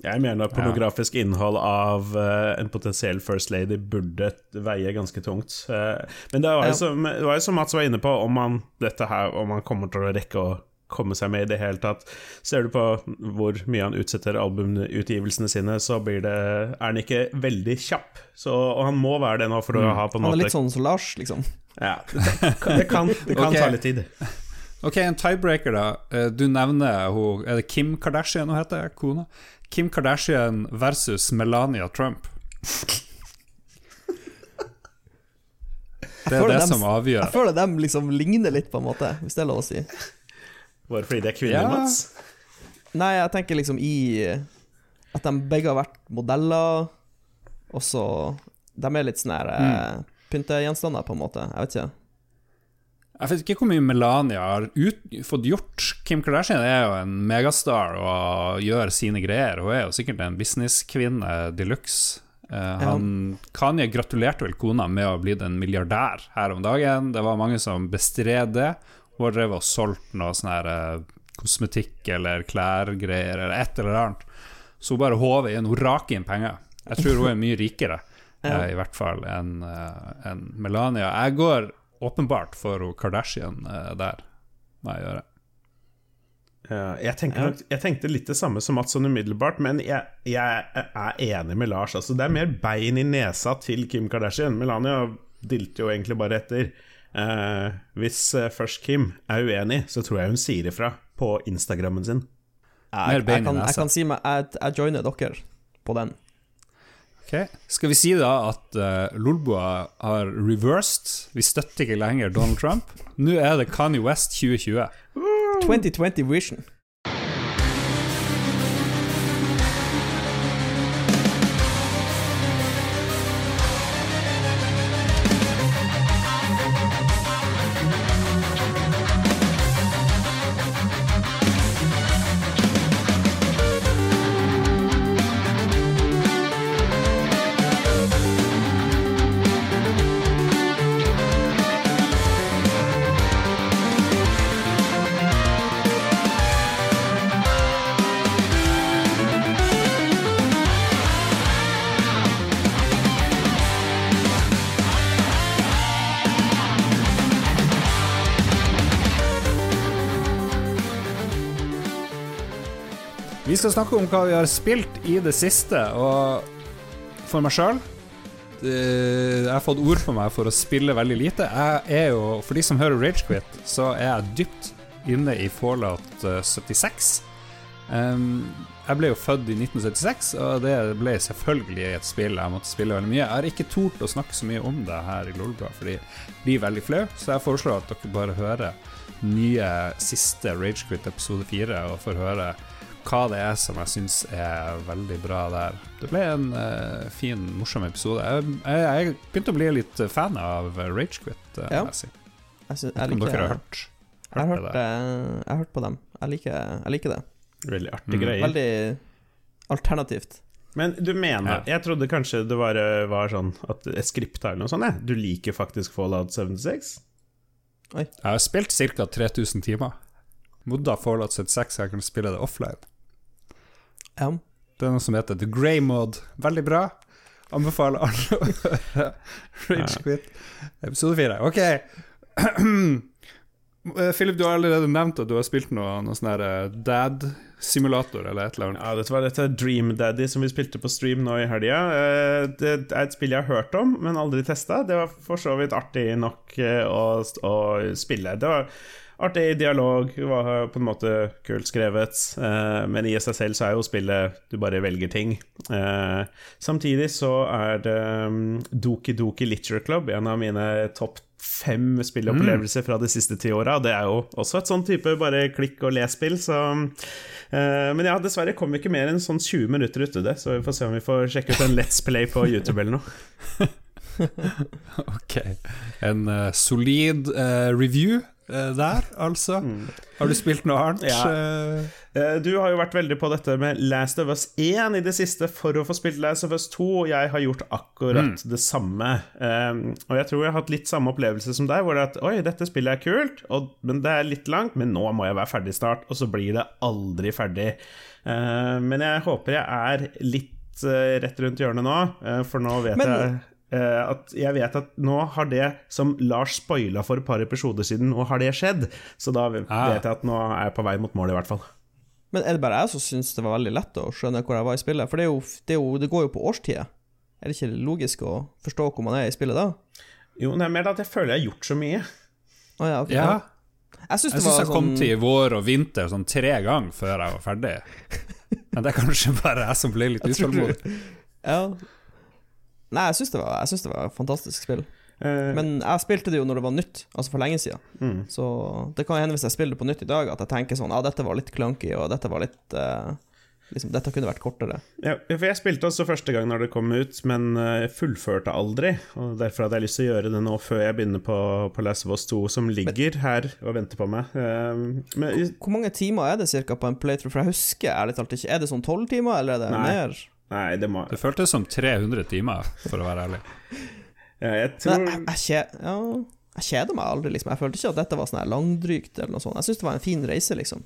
Jeg mener at pornografisk innhold av eh, en potensiell First Lady burde veie ganske tungt. Men det var, jo Ja. som, det var jo som Mats var inne på, om man, dette her, om man kommer til å rekke å komme seg med i det hele tatt. Ser du på hvor mye han utsetter albumutgivelsene sine, så blir det, er han ikke veldig kjapp. Så, og han må være det nå for å ha på en Han er måte litt sånn som Lars, liksom. ja, det, kan, det kan, det kan okay. ta litt tid. Ok, en tiebreaker, da. Eh, Du nevner hun Er det Kim Kardashian hun heter? Kona? Kim Kardashian versus Melania Trump. Det er det dem- som avgjør. Jeg føler dem liksom ligner litt, på en måte, hvis det er lov å si. Bare fordi de er kvinner, Ja. Mats. Nei, jeg tenker liksom i At de begge har vært modeller, og så De er litt sånn her mm. pyntegjenstander, på en måte. Jeg vet ikke. Jeg vet ikke hvor mye Melania har ut, fått gjort. Kim Kardashian er jo en megastar og gjør sine greier. Hun er jo sikkert en businesskvinne de luxe. Uh, han, Kanye gratulerte vel kona med å ha blitt en milliardær her om dagen. Det var mange som bestred det. Hun har drevet og solgt noe sånn her eh, kosmetikk eller klærgreier eller et eller annet. Så hun bare håver inn. Hun raker inn penger. Jeg tror hun er mye rikere, Ja. eh, i hvert fall, enn en Melania. Jeg går åpenbart for hun Kardashian eh, der, må jeg gjøre. Ja, jeg, tenker nok, jeg tenkte litt det samme som Mats sånn umiddelbart, men jeg, jeg er enig med Lars. Altså, det er mer bein i nesa til Kim Kardashian. Melania dilter jo egentlig bare etter. Eh, hvis eh, først Kim er uenig, så tror jeg hun sier ifra på Instagrammen sin. Jeg, Jeg, jeg, kan, jeg kan si meg Jeg, jeg joiner dere på den. Okay. Skal vi si da at uh, Lolboa har reversed? Vi støtter ikke lenger Donald Trump. Nå er det Kanye West 2020. 2020 Vision. Skal snakke om hva vi har spilt i det siste, og for meg sjøl Jeg har fått ord på meg for å spille veldig lite. Jeg er jo, For de som hører Ragequit, så er jeg dypt inne i Fallout eh, 76. Um, jeg ble jo født i 1976, og det ble selvfølgelig et spill jeg måtte spille veldig mye. Jeg har ikke tort å snakke så mye om det her i Lolbua, fordi det blir veldig flau, så jeg foreslår at dere bare hører nye siste Ragequit episode 4 og får høre hva det er som jeg syns er veldig bra der. Det ble en uh, fin, morsom episode. Jeg, jeg, jeg begynte å bli litt fan av Ragequit. Uh, Ja. jeg si. Jeg, synes, jeg, liker, om dere har hørt, hørt, har hørt eh, jeg har hørt på dem. Jeg liker, jeg liker det. Veldig artig Mm. greie. Veldig alternativt. Men du mener Jeg trodde kanskje det var, var sånn at et skript eller noe sånt? jeg. Du liker faktisk Fallout 76? Jeg har spilt ca. 3000 timer. Modda Fallout 76, jeg kan spille det offline. Ja. Det er noe som heter The Grey Mod. Veldig bra. Anbefaler alle å høre Ragequit episode 4. Ok. Eh, Philip, du har allerede nevnt at du har spilt noe, noe sånn her eh, dad-simulator eller et eller annet. Ja, dette var dette Dream Daddy som vi spilte på stream nå i helga. Eh, Det er et spill jeg har hørt om, men aldri testa. Det var for så vidt artig nok å, å spille. Det var artig dialog, var på en måte kult skrevet. Eh, men i seg selv så er jo spillet du bare velger ting. Eh, samtidig så er det um, Doki Doki Literature Club en av mine topp fem spillopplevelser fra de siste ti åra. Det er jo også et sånn type bare klikk og les-spill, så eh, Men ja, dessverre kom vi ikke mer enn sånn 20 minutter ut det, så vi får se om vi får sjekke ut en Let's Play på YouTube eller noe. ok. En uh, solid uh, review der, altså. Mm. Har du spilt noe annet? Ja. du har jo vært veldig på dette med Last of Us 1 i det siste for å få spilt Last of Us 2, og jeg har gjort akkurat mm. det samme. Um, og jeg tror jeg har hatt litt samme opplevelse som deg, hvor det er at oi, dette spillet er kult, og, men det er litt langt, men nå må jeg være ferdig snart, og så blir det aldri ferdig. men jeg håper jeg er litt rett rundt hjørnet nå, for nå vet men, jeg Uh, at jeg vet at nå har det som Lars spoila for et par episoder siden, nå har det skjedd. Så da vet ah. jeg at nå er jeg på vei mot målet, i hvert fall. Men er det bare jeg som syns det var veldig lett å skjønne hvor jeg var i spillet? For det, jo, det, jo, det går jo på årstider. Er det ikke logisk å forstå hvor man er i spillet da? Jo, det er mer at jeg føler jeg har gjort så mye. Oh, ja, okay. ja. Jeg syns jeg sånn... kom til vår og vinter sånn tre ganger før jeg var ferdig. Men det er kanskje bare jeg som ble litt utålmodig. Ja, Nei, jeg syns det, det, var et fantastisk spill. Uh, Men jeg spilte det jo når det var nytt, altså for lenge siden. Mm. Så det kan hende hvis jeg spiller det på nytt i dag, at jeg tenker sånn Ja, ah, dette var litt clunky, og dette var litt uh, liksom, Dette kunne vært kortere. Ja, for jeg spilte også første gang når det kom ut, men jeg fullførte aldri. Og Derfor hadde jeg lyst til å gjøre det nå før jeg begynner på, på Last of Us 2, som ligger men, her og venter på meg. Men, hvor mange timer er det cirka på en playthrough? For jeg husker ærlig talt ikke. Er det sånn tolv timer, eller er det nei. mer? Nei, det må Det føltes som 300 timer, for å være ærlig. ja, jeg tror jeg, jeg, ja, jeg, kjeder meg aldri, liksom. Jeg følte ikke at dette var sånn langdrygt eller noe sånt. Jeg syns det var en fin reise, liksom.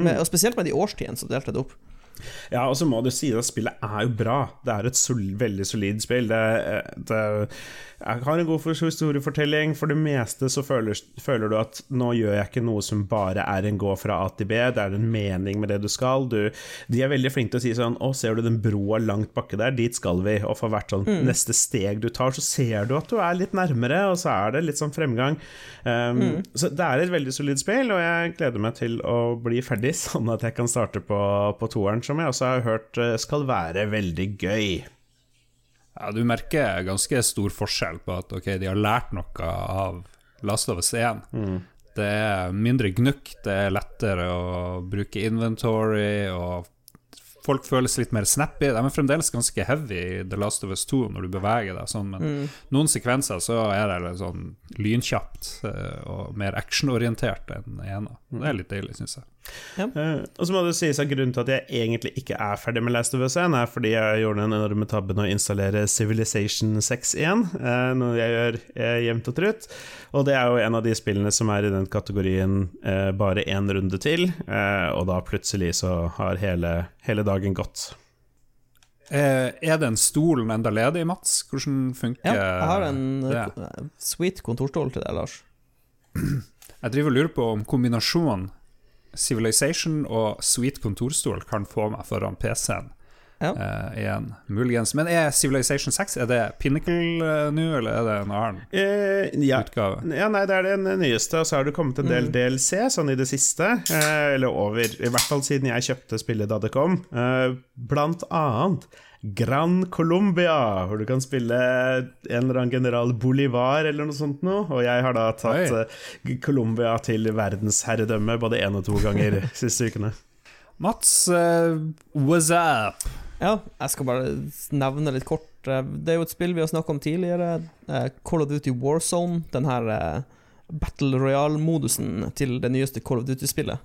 Med, mm. og spesielt med de årstidene som delte det opp. Ja, og så må du si at spillet er jo bra. Det er et sol veldig solid spill. Det, det, jeg har en god historiefortelling. For det meste så føler, føler, du at nå gjør jeg ikke noe som bare er en gå fra A til B, det er en mening med det du skal. Du, de er veldig flinke til å si sånn Å, ser du den broa langt bakke der? Dit skal vi. Og for hvert sånn mm. neste steg du tar, så ser du at du er litt nærmere, og så er det litt sånn fremgang. Um, mm. Så det er et veldig solid spill, og jeg gleder meg til å bli ferdig, sånn at jeg kan starte på, på toeren, som jeg også har hørt eh, skal være veldig gøy. Ja, du merker ganske stor forskjell på at ok, de har lært noe av Last of Us 1. Mm. Det er mindre gnukk, det er lettere å bruke inventory, og folk føles litt mer snappy. De er fremdeles ganske heavy i The Last of Us 2 når du beveger deg sånn, men mm. noen sekvenser så er det sånn lynkjapt eh, og mer actionorientert enn ene. Det er litt deilig, syns jeg. Ja. Uh, og så må det sies at Grunnen til at jeg egentlig ikke er ferdig med Last of Us 1, er fordi jeg gjorde den enorme tabben å installere Civilization 6 igjen, uh, noe jeg gjør uh, jevnt og trutt. Og det er jo en av de spillene som er i den kategorien bare én runde til, og da plutselig så har hele, hele dagen gått. er den stolen enda ledig, Mats? Hvordan funker det? Ja, jeg har en det? sweet kontorstol til deg, Lars. Jeg driver og lurer på om kombinasjonen Civilization og Sweet kontorstol kan få meg foran PC-en ja. uh, igjen, muligens. Men er Civilization 6 Er det Pinnacle uh, nå, eller er det en annen uh, ja. utgave? Ja, nei, det er den nyeste, og så har det kommet en del mm. DLC sånn i det siste. eller over, i hvert fall siden jeg kjøpte spillet da det kom. blant annet Gran Colombia, hvor du kan spille en eller annen general Bolivar eller noe sånt noe. Og jeg har da tatt uh, Colombia til verdensherredømme både én og to ganger siste ukene. Mats, uh, what's up? Ja, jeg skal bare nevne litt kort. Eh, det er jo et spill vi har snakka om tidligere. Call of Duty Warzone. Den her Battle Royale-modusen til det nyeste Call of Duty-spillet.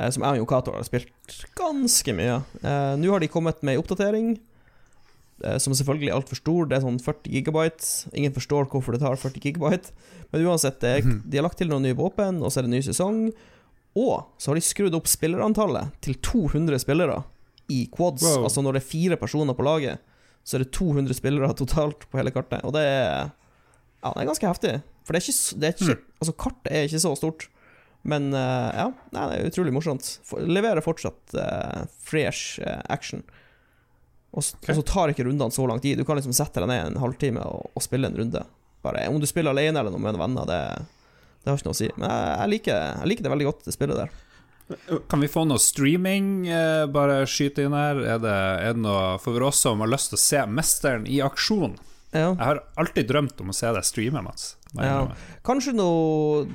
Eh, som jeg og Cato har spilt ganske mye. Eh, nå har de kommet med ei oppdatering, eh, som selvfølgelig er altfor stor. Det er sånn 40 gigabyte. Ingen forstår hvorfor det tar 40 gigabyte. Men uansett, det, mhm. de har lagt til noen nye våpen, og så er det ny sesong. Og så har de skrudd opp spillerantallet til 200 spillere i quads. Wow. Altså når det er fire personer på laget, så er det 200 spillere totalt på hele kartet. Og det er Ja, det er ganske heftig. For det er ikke, det er ikke mm. Altså, kartet er ikke så stort. Men uh, ja, det er utrolig morsomt. Leverer fortsatt uh, fresh uh, action. Og, okay. og, så tar ikke rundene så lang tid. Du kan liksom sette deg ned en halvtime og, og spille en runde. Bare Om du spiller alene eller med venner, det Det har ikke noe å si. Men jeg, jeg, liker, jeg liker det veldig godt, det spillet der. Kan vi få noe streaming? Eh, bare skyte inn her. Er det, er det noe for oss som har lyst til å se Mesteren i aksjon? Ja. Jeg har alltid drømt om å se deg streame, Mats. Ja. Kanskje noe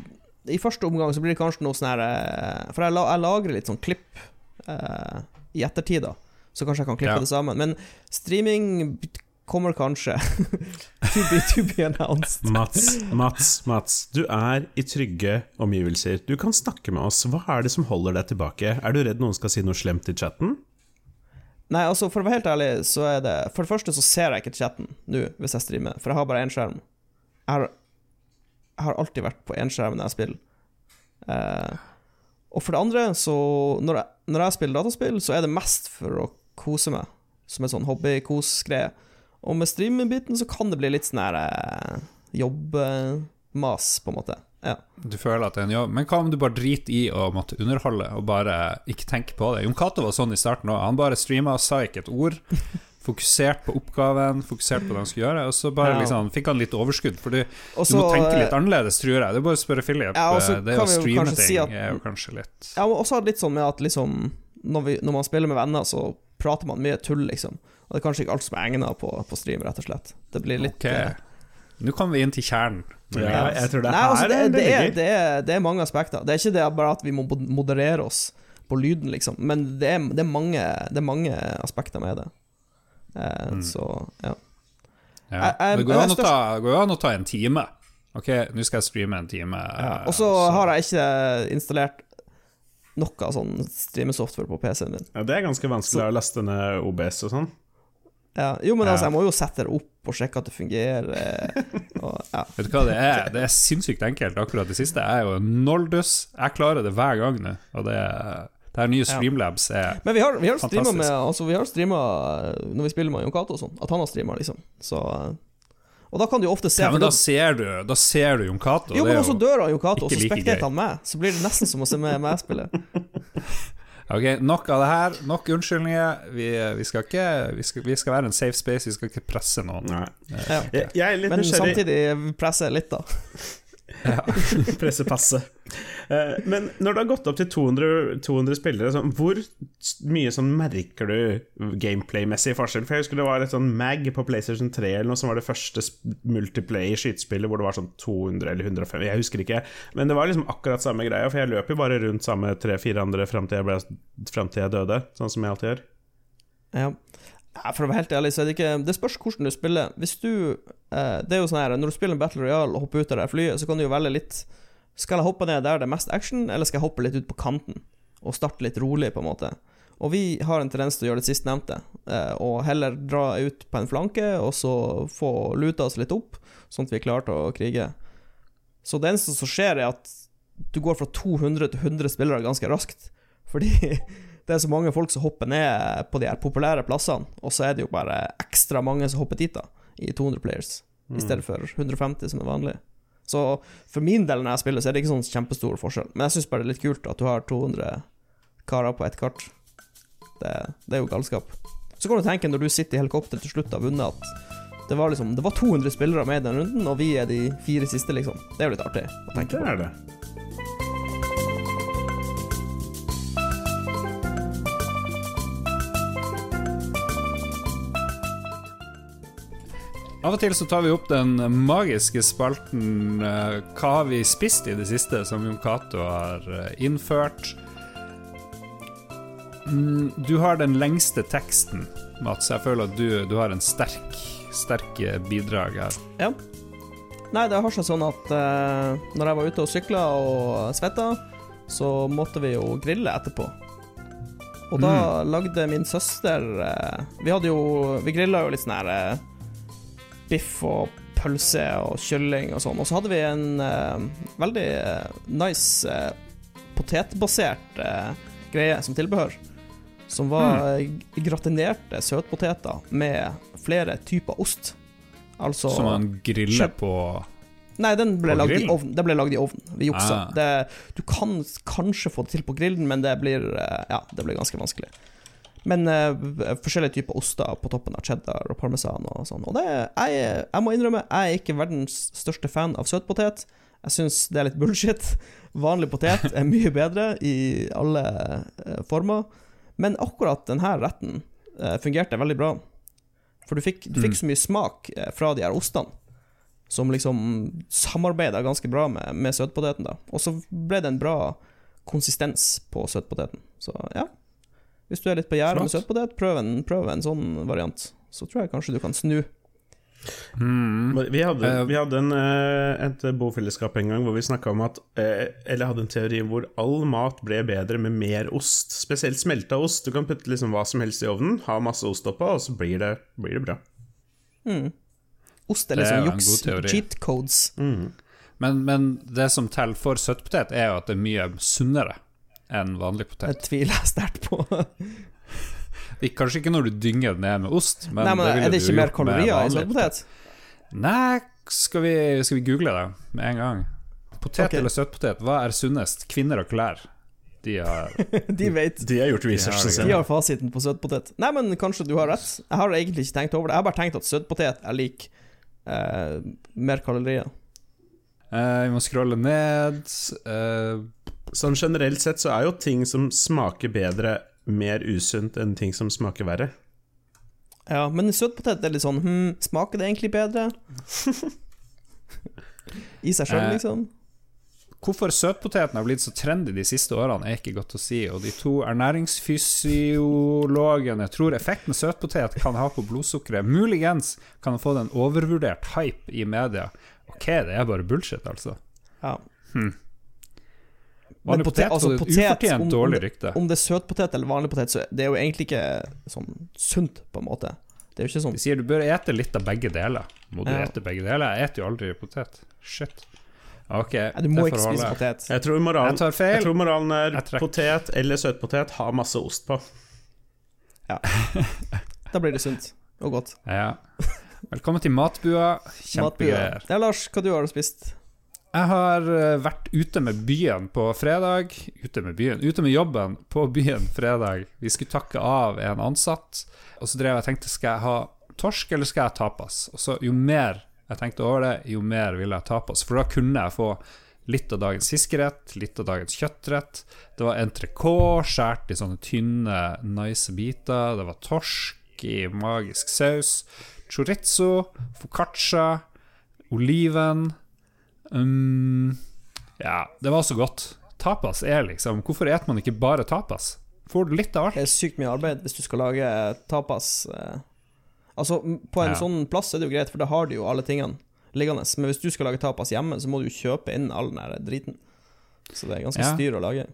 I første omgang så blir det kanskje noe sånn her eh, For jeg, la, jeg lagrer litt sånn klipp eh, i ettertid, da. Så kanskje jeg kan klippe Ja. det sammen. Men streaming kommer kanskje. to, be, to be announced. Mats, Mats, Mats. Du er i trygge omgivelser. Du kan snakke med oss. Hva er det som holder deg tilbake? Er du redd noen skal si noe slemt i chatten? Nei, altså For å være helt ærlig, så er det For det første så ser jeg ikke chatten nå hvis jeg streamer, for jeg har bare én skjerm. Jeg har, har alltid vært på én skjerm når jeg spiller. Eh, og for det andre, så når jeg, når jeg spiller dataspill, så er det mest for å kose meg, som en sånn hobby-kos-greie. Og med streaming-biten så kan det bli litt sånn her eh, jobbmas, på en måte. Ja. Du føler at det er en jobb. Men hva om du bare driter i å måtte underholde, og bare ikke tenke på det? Jon Cato var sånn i starten òg. Han bare streama, sa ikke et ord. Fokusert på oppgaven, fokusert på det han skulle gjøre, og så bare Ja. liksom fikk han litt overskudd. For du, må tenke eh, litt annerledes, tror jeg. Det er bare å spørre Philip. Ja, Eh, det kan å streame ting si at- er jo kanskje litt Ja, og også litt sånn med at liksom når, vi, når man spiller med venner, så prater man mye tull, liksom. Og det er kanskje ikke alt som er egnet på, på stream, rett og slett. Det blir litt Ok. eh, Nå kommer vi inn til kjernen. Ja, jeg tror det er Nei, altså, det, det det, er, det, er, det er mange aspekter. Det er ikke det bare at vi må moderere oss på lyden, liksom. Men det er, det er, mange, det er mange aspekter med det. Eh, Mm. Så ja. Ja. Jeg- jeg- Det går jo an, å ta- det går jo an å ta en time. Ok, nå skal jeg streame en time. Ja. Og så har jeg ikke installert noe sånn streamesoftware på PC-en min. Ja, det er ganske vanskelig å laste ned OBS og sånn. Ja, jo, men Ja. altså, jeg må jo sette det opp og sjekke at det fungerer. eh, Og, ja. Vet du hva det er? Det er sinnssykt enkelt. Akkurat det siste er jo noldus. Jeg klarer det hver gang nå, og det, det her nye Streamlabs er fantastisk. Men vi har, vi har streama med Altså, vi har streama når vi spiller med Jon Cato og sånn, at han har streama, liksom. Så eh, Og da kan du jo ofte se ja, men da, da ser du Da ser du Jon Cato. Jo, men også dør av Jon Cato, og så spekterer han meg. Så blir det nesten som å se med meg spille. Ok, Nok av det her. Nok unnskyldninger. Vi, vi, skal ikke, vi, skal, vi skal være en safe space, vi skal ikke presse noen. Nei. Ja. Jeg, jeg er litt Men nysgjerrig samtidig presse litt, da. Presse passe. Eh, Men når det har gått opp til 200, 200 spillere, sånn, hvor mye sånn merker du gameplay-messig forskjell? For jeg husker det var et sånn mag på PlayStation 3 eller noe som var det første sp- multiplayer-skytespillet hvor det var sånn 200 eller 150, jeg husker ikke. Men det var liksom akkurat samme greia, for jeg løp jo bare rundt samme tre-fire andre fram til, til jeg døde, sånn som jeg alltid gjør. Ja. Ja, For å være helt ærlig, så er det ikke Det spørs hvordan du spiller. Hvis du eh, Det er jo sånn her Når du spiller en Battle Royale og hopper ut av det flyet, så kan du jo velge litt Skal jeg hoppe ned der det er mest action, eller skal jeg hoppe litt ut på kanten? Og starte litt rolig, på en måte. Og vi har en tendens til å gjøre det sistnevnte. Eh, og heller dra ut på en flanke, og så få luta oss litt opp, sånn at vi er klare til å krige. Så det eneste som skjer, er at du går fra 200 til 100 spillere ganske raskt. Fordi det er så mange folk som hopper ned på de her populære plassene, og så er det jo bare ekstra mange som hopper dit, da, i 200 players, i stedet for 150 som er vanlig. Så for min del når jeg spiller, så er det ikke sånn kjempestor forskjell. Men jeg syns bare det er litt kult at du har 200 karer på ett kart. Det, det er jo galskap. Så kan du tenke, når du sitter i helikopter til slutt har vunnet, at det var liksom Det var 200 spillere med i den runden, og vi er de fire siste, liksom. Det er jo litt artig å tenke Det på. er det. Av og til så tar vi opp den magiske spalten uh, Hva har vi spist i det siste, som Jon Cato har uh, innført. Mm, Du har den lengste teksten, Mats. Jeg føler at du, du har en sterk, sterk eh, bidrag her. Ja. Nei, det har seg sånn at uh, når jeg var ute og sykla og svetta, så måtte vi jo grille etterpå. Og da lagde min søster Vi hadde jo Vi grilla jo litt sånn her biff og pølse og kylling og sånn. Og så hadde vi en uh, veldig eh, nice uh, potetbasert uh, greie som tilbehør. Som var mm. gratinerte søtpoteter med flere typer ost. Altså Som man griller på Nei, den ble lagd i ovn. den Det ble lagd i ovnen. Vi juksa. Ah. Det, du kan kanskje få det til på grillen, men det blir Ja, det blir ganske vanskelig. Men uh, forskjellige typer oster på toppen av cheddar og parmesan og sånn. Og det jeg, jeg må innrømme, jeg er ikke verdens største fan av søtpotet. Jeg syns det er litt bullshit. Vanlig potet er mye bedre i alle uh, former. Men akkurat denne retten uh, fungerte veldig bra. For du fikk, du fikk så mye smak fra de her ostene, som liksom samarbeida ganske bra med, med søtpoteten. da Og så ble det en bra konsistens på søtpoteten. Så ja. Hvis du er litt på gjerdet med søtpotet, prøv en, prøv en sånn variant. Så tror jeg kanskje du kan snu. Mm. Vi hadde, Eh, vi hadde en, eh, et bofellesskap en gang hvor vi snakka om at eh, Eller hadde en teori hvor all mat ble bedre med mer ost. Spesielt smelta ost. Du kan putte liksom hva som helst i ovnen, ha masse ost oppå, og så blir det, blir det bra. Mm. Ost er liksom juks. Cheat codes. Mm. Men, men det som teller for søtpotet, er jo at det er mye sunnere enn vanlig Det potet. tviler jeg sterkt på. Kanskje ikke når du dynger det ned med ost, men, Nei, men det ville Er det ikke mer kalorier i søtpotet? Nei, skal vi, skal vi google det med en gang? Potet okay. eller søtpotet, hva er sunnest? Kvinner og klær? De har De vet. De har gjort research. De har De har fasiten på søtpotet. Nei, men kanskje du har rett. Jeg har egentlig ikke tenkt over det. Jeg har bare tenkt at søtpotet er lik eh, mer kalorier. Eh, Vi må scrolle ned. Eh, Sånn generelt sett så er jo ting som smaker bedre, mer usunt enn ting som smaker verre. Ja, men søtpotet er litt sånn hm, Smaker det egentlig bedre? I seg sjøl, Eh, liksom? hvorfor søtpoteten har blitt så trendy de siste årene, er ikke godt å si. Og de to ernæringsfysiologene tror effekten søtpotet kan ha på blodsukkeret, muligens kan ha fått en overvurdert hype i media. Ok, det er bare bullshit, altså. Ja. Hmm. Men Vanlig potet- potet altså, potet, ufortjent om- dårlig det- rykte. Om det er søtpotet eller vanlig potet, så det er jo egentlig ikke sånn sunt, på en måte. Det er jo ikke sånn De sier du bør ete litt av begge deler. Må du Ja. ete begge deler? Jeg eter jo aldri potet. Shit. Ok, Nei, Du må ikke spise holde. potet. Jeg tror moralen, Jeg tar feil. jeg tror moralen er Jeg potet eller søtpotet, har masse ost på. Ja. Da blir det sunt og godt. Ja. Velkommen til matbua. Kjempegreier. Ja, Lars, hva du har spist? Jeg har eh, vært ute med byen på fredag. Ute med byen, ute med jobben på byen fredag. Vi skulle takke av en ansatt, og så drev jeg og tenkte skal jeg ha torsk eller skal jeg tapas. Og så jo mer jeg tenkte over det, jo mer ville jeg tapas. For da kunne jeg få litt av dagens fiskerett, litt av dagens kjøttrett. Det var entrecôte skåret i sånne tynne, nice biter. Det var torsk i magisk saus. Chorizo, foccaccia, oliven. Um, ja, det var så godt. Tapas er liksom Hvorfor eter man ikke bare tapas? Får du litt av alt? Det er sykt mye arbeid hvis du skal lage tapas. Eh. Altså, på en Ja. sånn plass er det jo greit, for da har du jo alle tingene liggende. Men hvis du skal lage tapas hjemme, så må du jo kjøpe inn all den der driten. Så det er ganske Ja. styr å lage.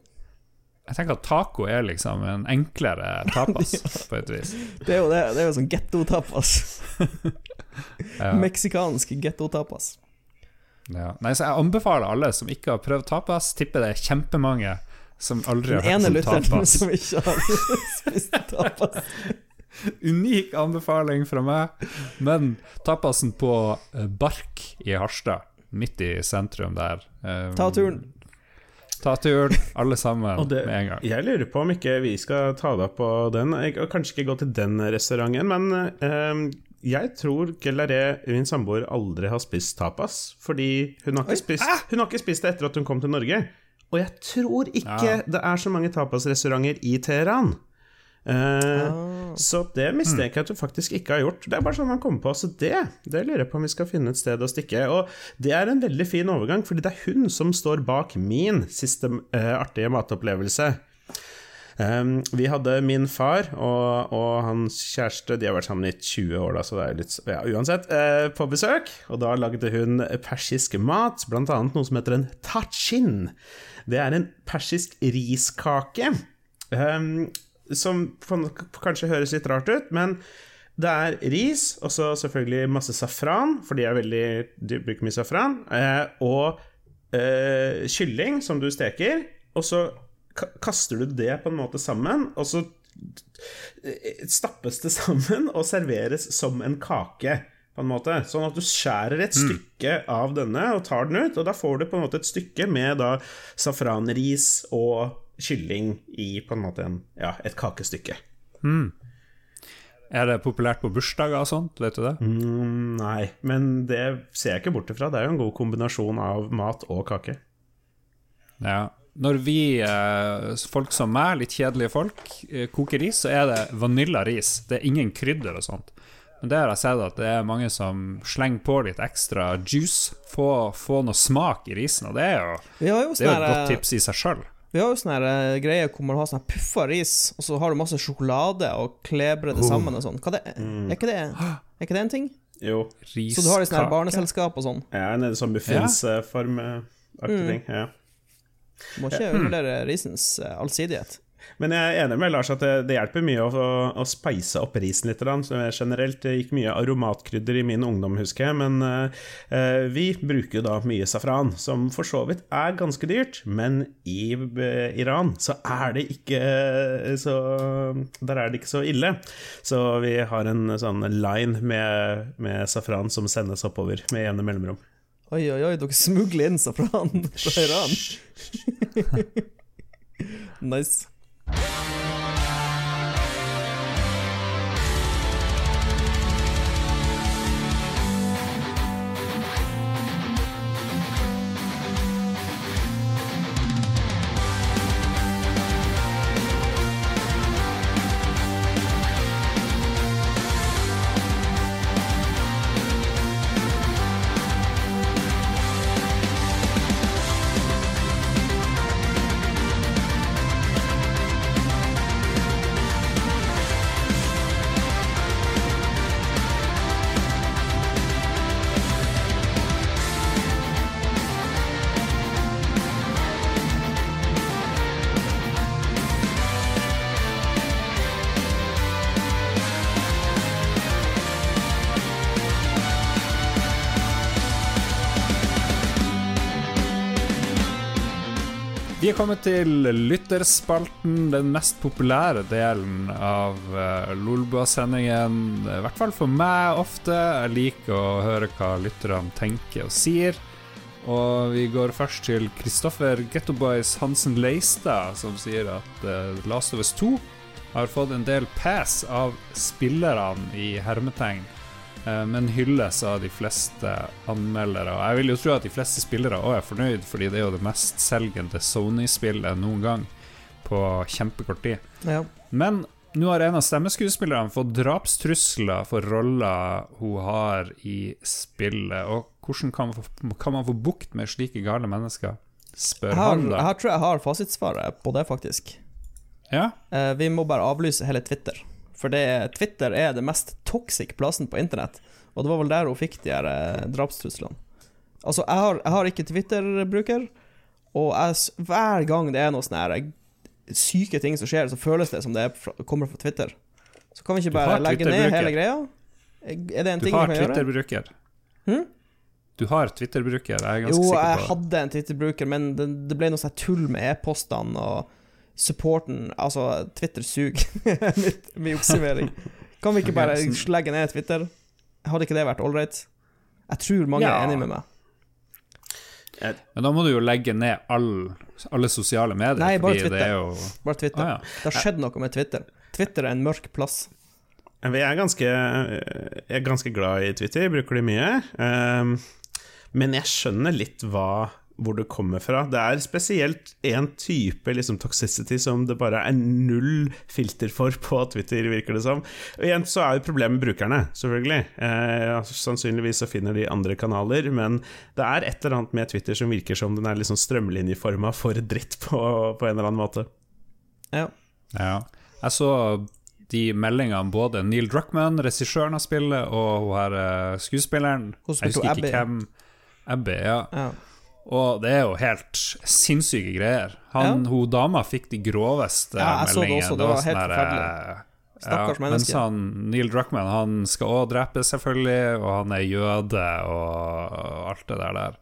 Jeg tenker at taco er liksom en enklere tapas, på et vis. Det er jo det. Det er jo sånn getto-tapas. Ja. Meksikansk getto-tapas. Ja. Nei, så jeg anbefaler alle som ikke har prøvd tapas, tipper det er kjempemange som aldri Den har hørt om lytteren tapas. som ikke har spist tapas. Unik anbefaling fra meg. Men tapasen på eh, Bark i Harstad, midt i sentrum der um, Ta turen. Ta turen, alle sammen, det- med en gang. Jeg lurer på om ikke vi skal ta deg på den. Jeg, har kanskje ikke gå til den restauranten, men eh, jeg tror Gelaré, min samboer, aldri har spist tapas. Fordi hun har, ikke spist, hun har ikke spist det etter at hun kom til Norge. Og jeg tror ikke Ja. det er så mange tapasrestauranter i Teheran. Eh, Ah. Så det mistenker jeg at du faktisk ikke har gjort. Det er bare sånn man kommer på. Så det, det lurer jeg på om vi skal finne et sted å stikke. Og det er en veldig fin overgang, fordi det er hun som står bak min siste eh, artige matopplevelse. Um, vi hadde min far og, og hans kjæreste, de har vært sammen i 20 år, da, så det er litt Ja, uansett, uh, på besøk. Og da lagde hun persisk mat, blant annet noe som heter en tachin. Det er en persisk riskake. Um, som kanskje høres litt rart ut, men det er ris, og så selvfølgelig masse safran, for de veldig De bruker mye safran, eh, og eh, kylling som du steker, og så kaster du det på en måte sammen, og så stappes det sammen og serveres som en kake. På en måte, Sånn at du skjærer et stykke av denne og tar den ut, og da får du på en måte et stykke med da safranris og kylling i på en måte en, ja, et kakestykke. Er det populært på bursdager og sånt, vet du det? Mm, nei, men det ser jeg ikke bort ifra. Det er jo en god kombinasjon av mat og kake. Ja. Når vi, eh, folk som meg, litt kjedelige folk, eh, koker ris, så er det vaniljaris. Det er ingen krydder og sånt. Men det har jeg sett at det er mange som slenger på litt ekstra juice. Få, få noe smak i risen, og det er jo, jo det er jo sånn et godt tips i seg sjøl. vi har jo sånne eh, greier hvor man har sånne puffa ris, og så har du masse sjokolade og klebrer det sammen og sånn. Er, det, er, er ikke det en ting? Jo, Så du har det sånne barneselskap og sånn. Ja, en sånn muffinsformaktig ja. ting. Ja. Må ikke undervurdere risens eh, allsidighet. Men jeg er enig med Lars at det, det hjelper mye å, å, å speise opp risen litt. generelt det gikk mye aromatkrydder i min ungdom, husker jeg. Men eh, vi bruker da mye safran, som for så vidt er ganske dyrt. Men i eh, Iran så er det ikke eh, så Der er det ikke så ille. Så vi har en sånn line med, med safran som sendes oppover med jevne mellomrom. Oi, oi, oi, dere smugler inn safran fra Iran. nice. Er kommet til lytterspalten, den mest populære delen av uh, Lolbua-sendingen. I hvert fall for meg ofte. Jeg liker å høre hva lytterne tenker og sier. Og vi går først til Kristoffer Gettoboys Hansen Leistad, som sier at uh, Last of Us 2 har fått en del pass av spillerne i hermetegn, eh, men hylles av de fleste anmeldere. Og jeg vil jo tro at de fleste spillere òg er fornøyd, fordi det er jo det mest selgende Sony-spillet noen gang på kjempekort tid. Ja. Men nå har en av stemmeskuespillerne fått drapstrusler for roller hun har i spillet. Og hvordan kan man få, kan man få bukt med slike gale mennesker? Spør her, han, da. Her tror jeg har fasitsvaret på det, faktisk. Ja? Eh, vi må bare avlyse hele Twitter. For det, Twitter er det mest toxic plassen på internett. Og det var vel der hun fikk de her eh, drapstruslene. Altså, jeg har, jeg har ikke Twitter-bruker, og jeg, hver gang det er noe sånne her eh, syke ting som skjer, så føles det som det fra, kommer fra Twitter. Så kan vi ikke bare legge ned hele greia? Er det en Du ting vi har kan gjøre? Twitter-bruker. Hm? Du har Twitter-bruker, jeg er ganske Jo, sikker på det. hadde en Twitter-bruker, men det, det ble noe sånn tull med e-postene og supporten Altså, Twitter suger. med Min oppsummering. Kan vi ikke bare legge ned Twitter? Hadde ikke det vært ålreit? Jeg tror mange Ja. er enig med meg. Men da må du jo legge ned all, alle sosiale medier. Nei, bare fordi det Twitter. er jo Bare Twitter. Ah, ja. Det har skjedd noe med Twitter. Twitter er en mørk plass. Jeg er ganske, jeg er ganske glad i Twitter, jeg bruker det mye. Um, men jeg skjønner litt hva, hvor det kommer fra. Det er spesielt én type liksom, toxicity som det bare er null filter for på Twitter, virker det som. Og igjen så er jo problemet brukerne, selvfølgelig. Eh, sannsynligvis så finner de andre kanaler, men det er et eller annet med Twitter som virker som den er liksom strømlinjeforma for dritt på, på en eller annen måte. Ja. Ja. Jeg så de meldingene både Neil Druckmann, regissøren av spillet, og hun her eh, skuespilleren Hun Jeg spilte husker ikke Abby. hvem Abby, ja. ja. Og det er jo helt sinnssyke greier. Han, Hun dama fikk de groveste Ja, jeg så det meldingene. også, det var helt sånn forferdelig. Stakkars ja, menneske. Mens han, Neil Druckmann han skal òg drepes, selvfølgelig, og han er jøde og alt det der der.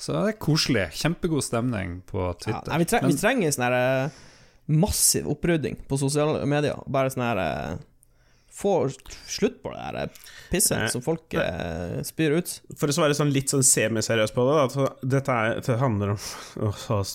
Så det er koselig. Kjempegod stemning på Ja, Twitter. nei, vi, treng, Men- vi trenger sånn eh, massiv opprydding på sosiale medier. Bare sånn her eh, få slutt på det Nei. pisset som folk eh, spyr ut. For å svare sånn litt sånn semiseriøs på det, da, dette er, det handler om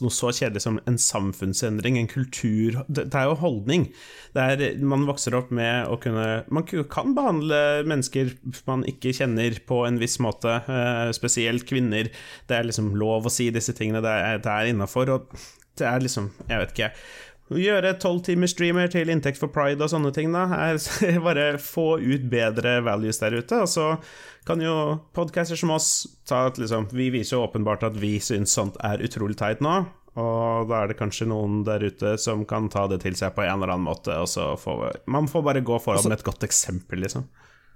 noe så kjedelig som en samfunnsendring, en kultur Det, det er jo holdning. Det er, man vokser opp med å kunne Man kan behandle mennesker man ikke kjenner, på en viss måte, eh, spesielt kvinner. Det er liksom lov å si disse tingene, det er, det er innafor, og det er liksom Jeg vet ikke. Gjøre tolvtimers streamer til inntekt for pride og sånne ting, da, er bare få ut bedre values der ute. Og så kan jo podcaster som oss ta at liksom Vi viser jo åpenbart at vi syns sånt er utrolig teit nå. Og da er det kanskje noen der ute som kan ta det til seg på en eller annen måte. Og så får Man får bare gå foran Altså- med et godt eksempel, liksom.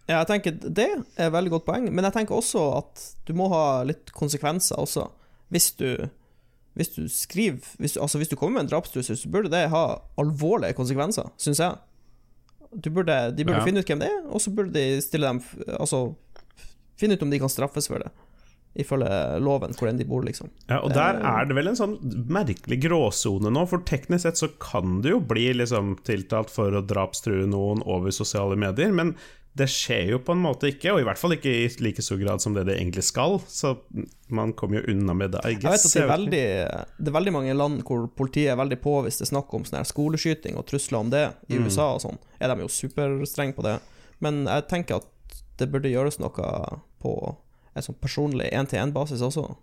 Ja, jeg tenker Det er et veldig godt poeng, men jeg tenker også at du må ha litt konsekvenser også. Hvis du, hvis du skriver hvis Altså hvis du kommer med en drapstrussel, så burde det ha alvorlige konsekvenser, syns jeg. Du burde, de burde Ja. finne ut hvem det er, og så burde de stille dem Altså finne ut om de kan straffes for det, ifølge loven hvor enn de bor, liksom. Ja, og der er det vel en sånn merkelig gråsone nå, for teknisk sett så kan du jo bli liksom tiltalt for å drapstrue noen over sosiale medier, men det skjer jo på en måte ikke, og i hvert fall ikke i like stor grad som det det egentlig skal, så man kommer jo unna med det, I Jeg vet at det er, veldig, det er veldig mange land hvor politiet er veldig på hvis det er snakk om sånn her skoleskyting og trusler om det. I Mm. USA og sånn er de jo superstrenge på det. Men jeg tenker at det burde gjøres noe på en sånn personlig én-til-én-basis også.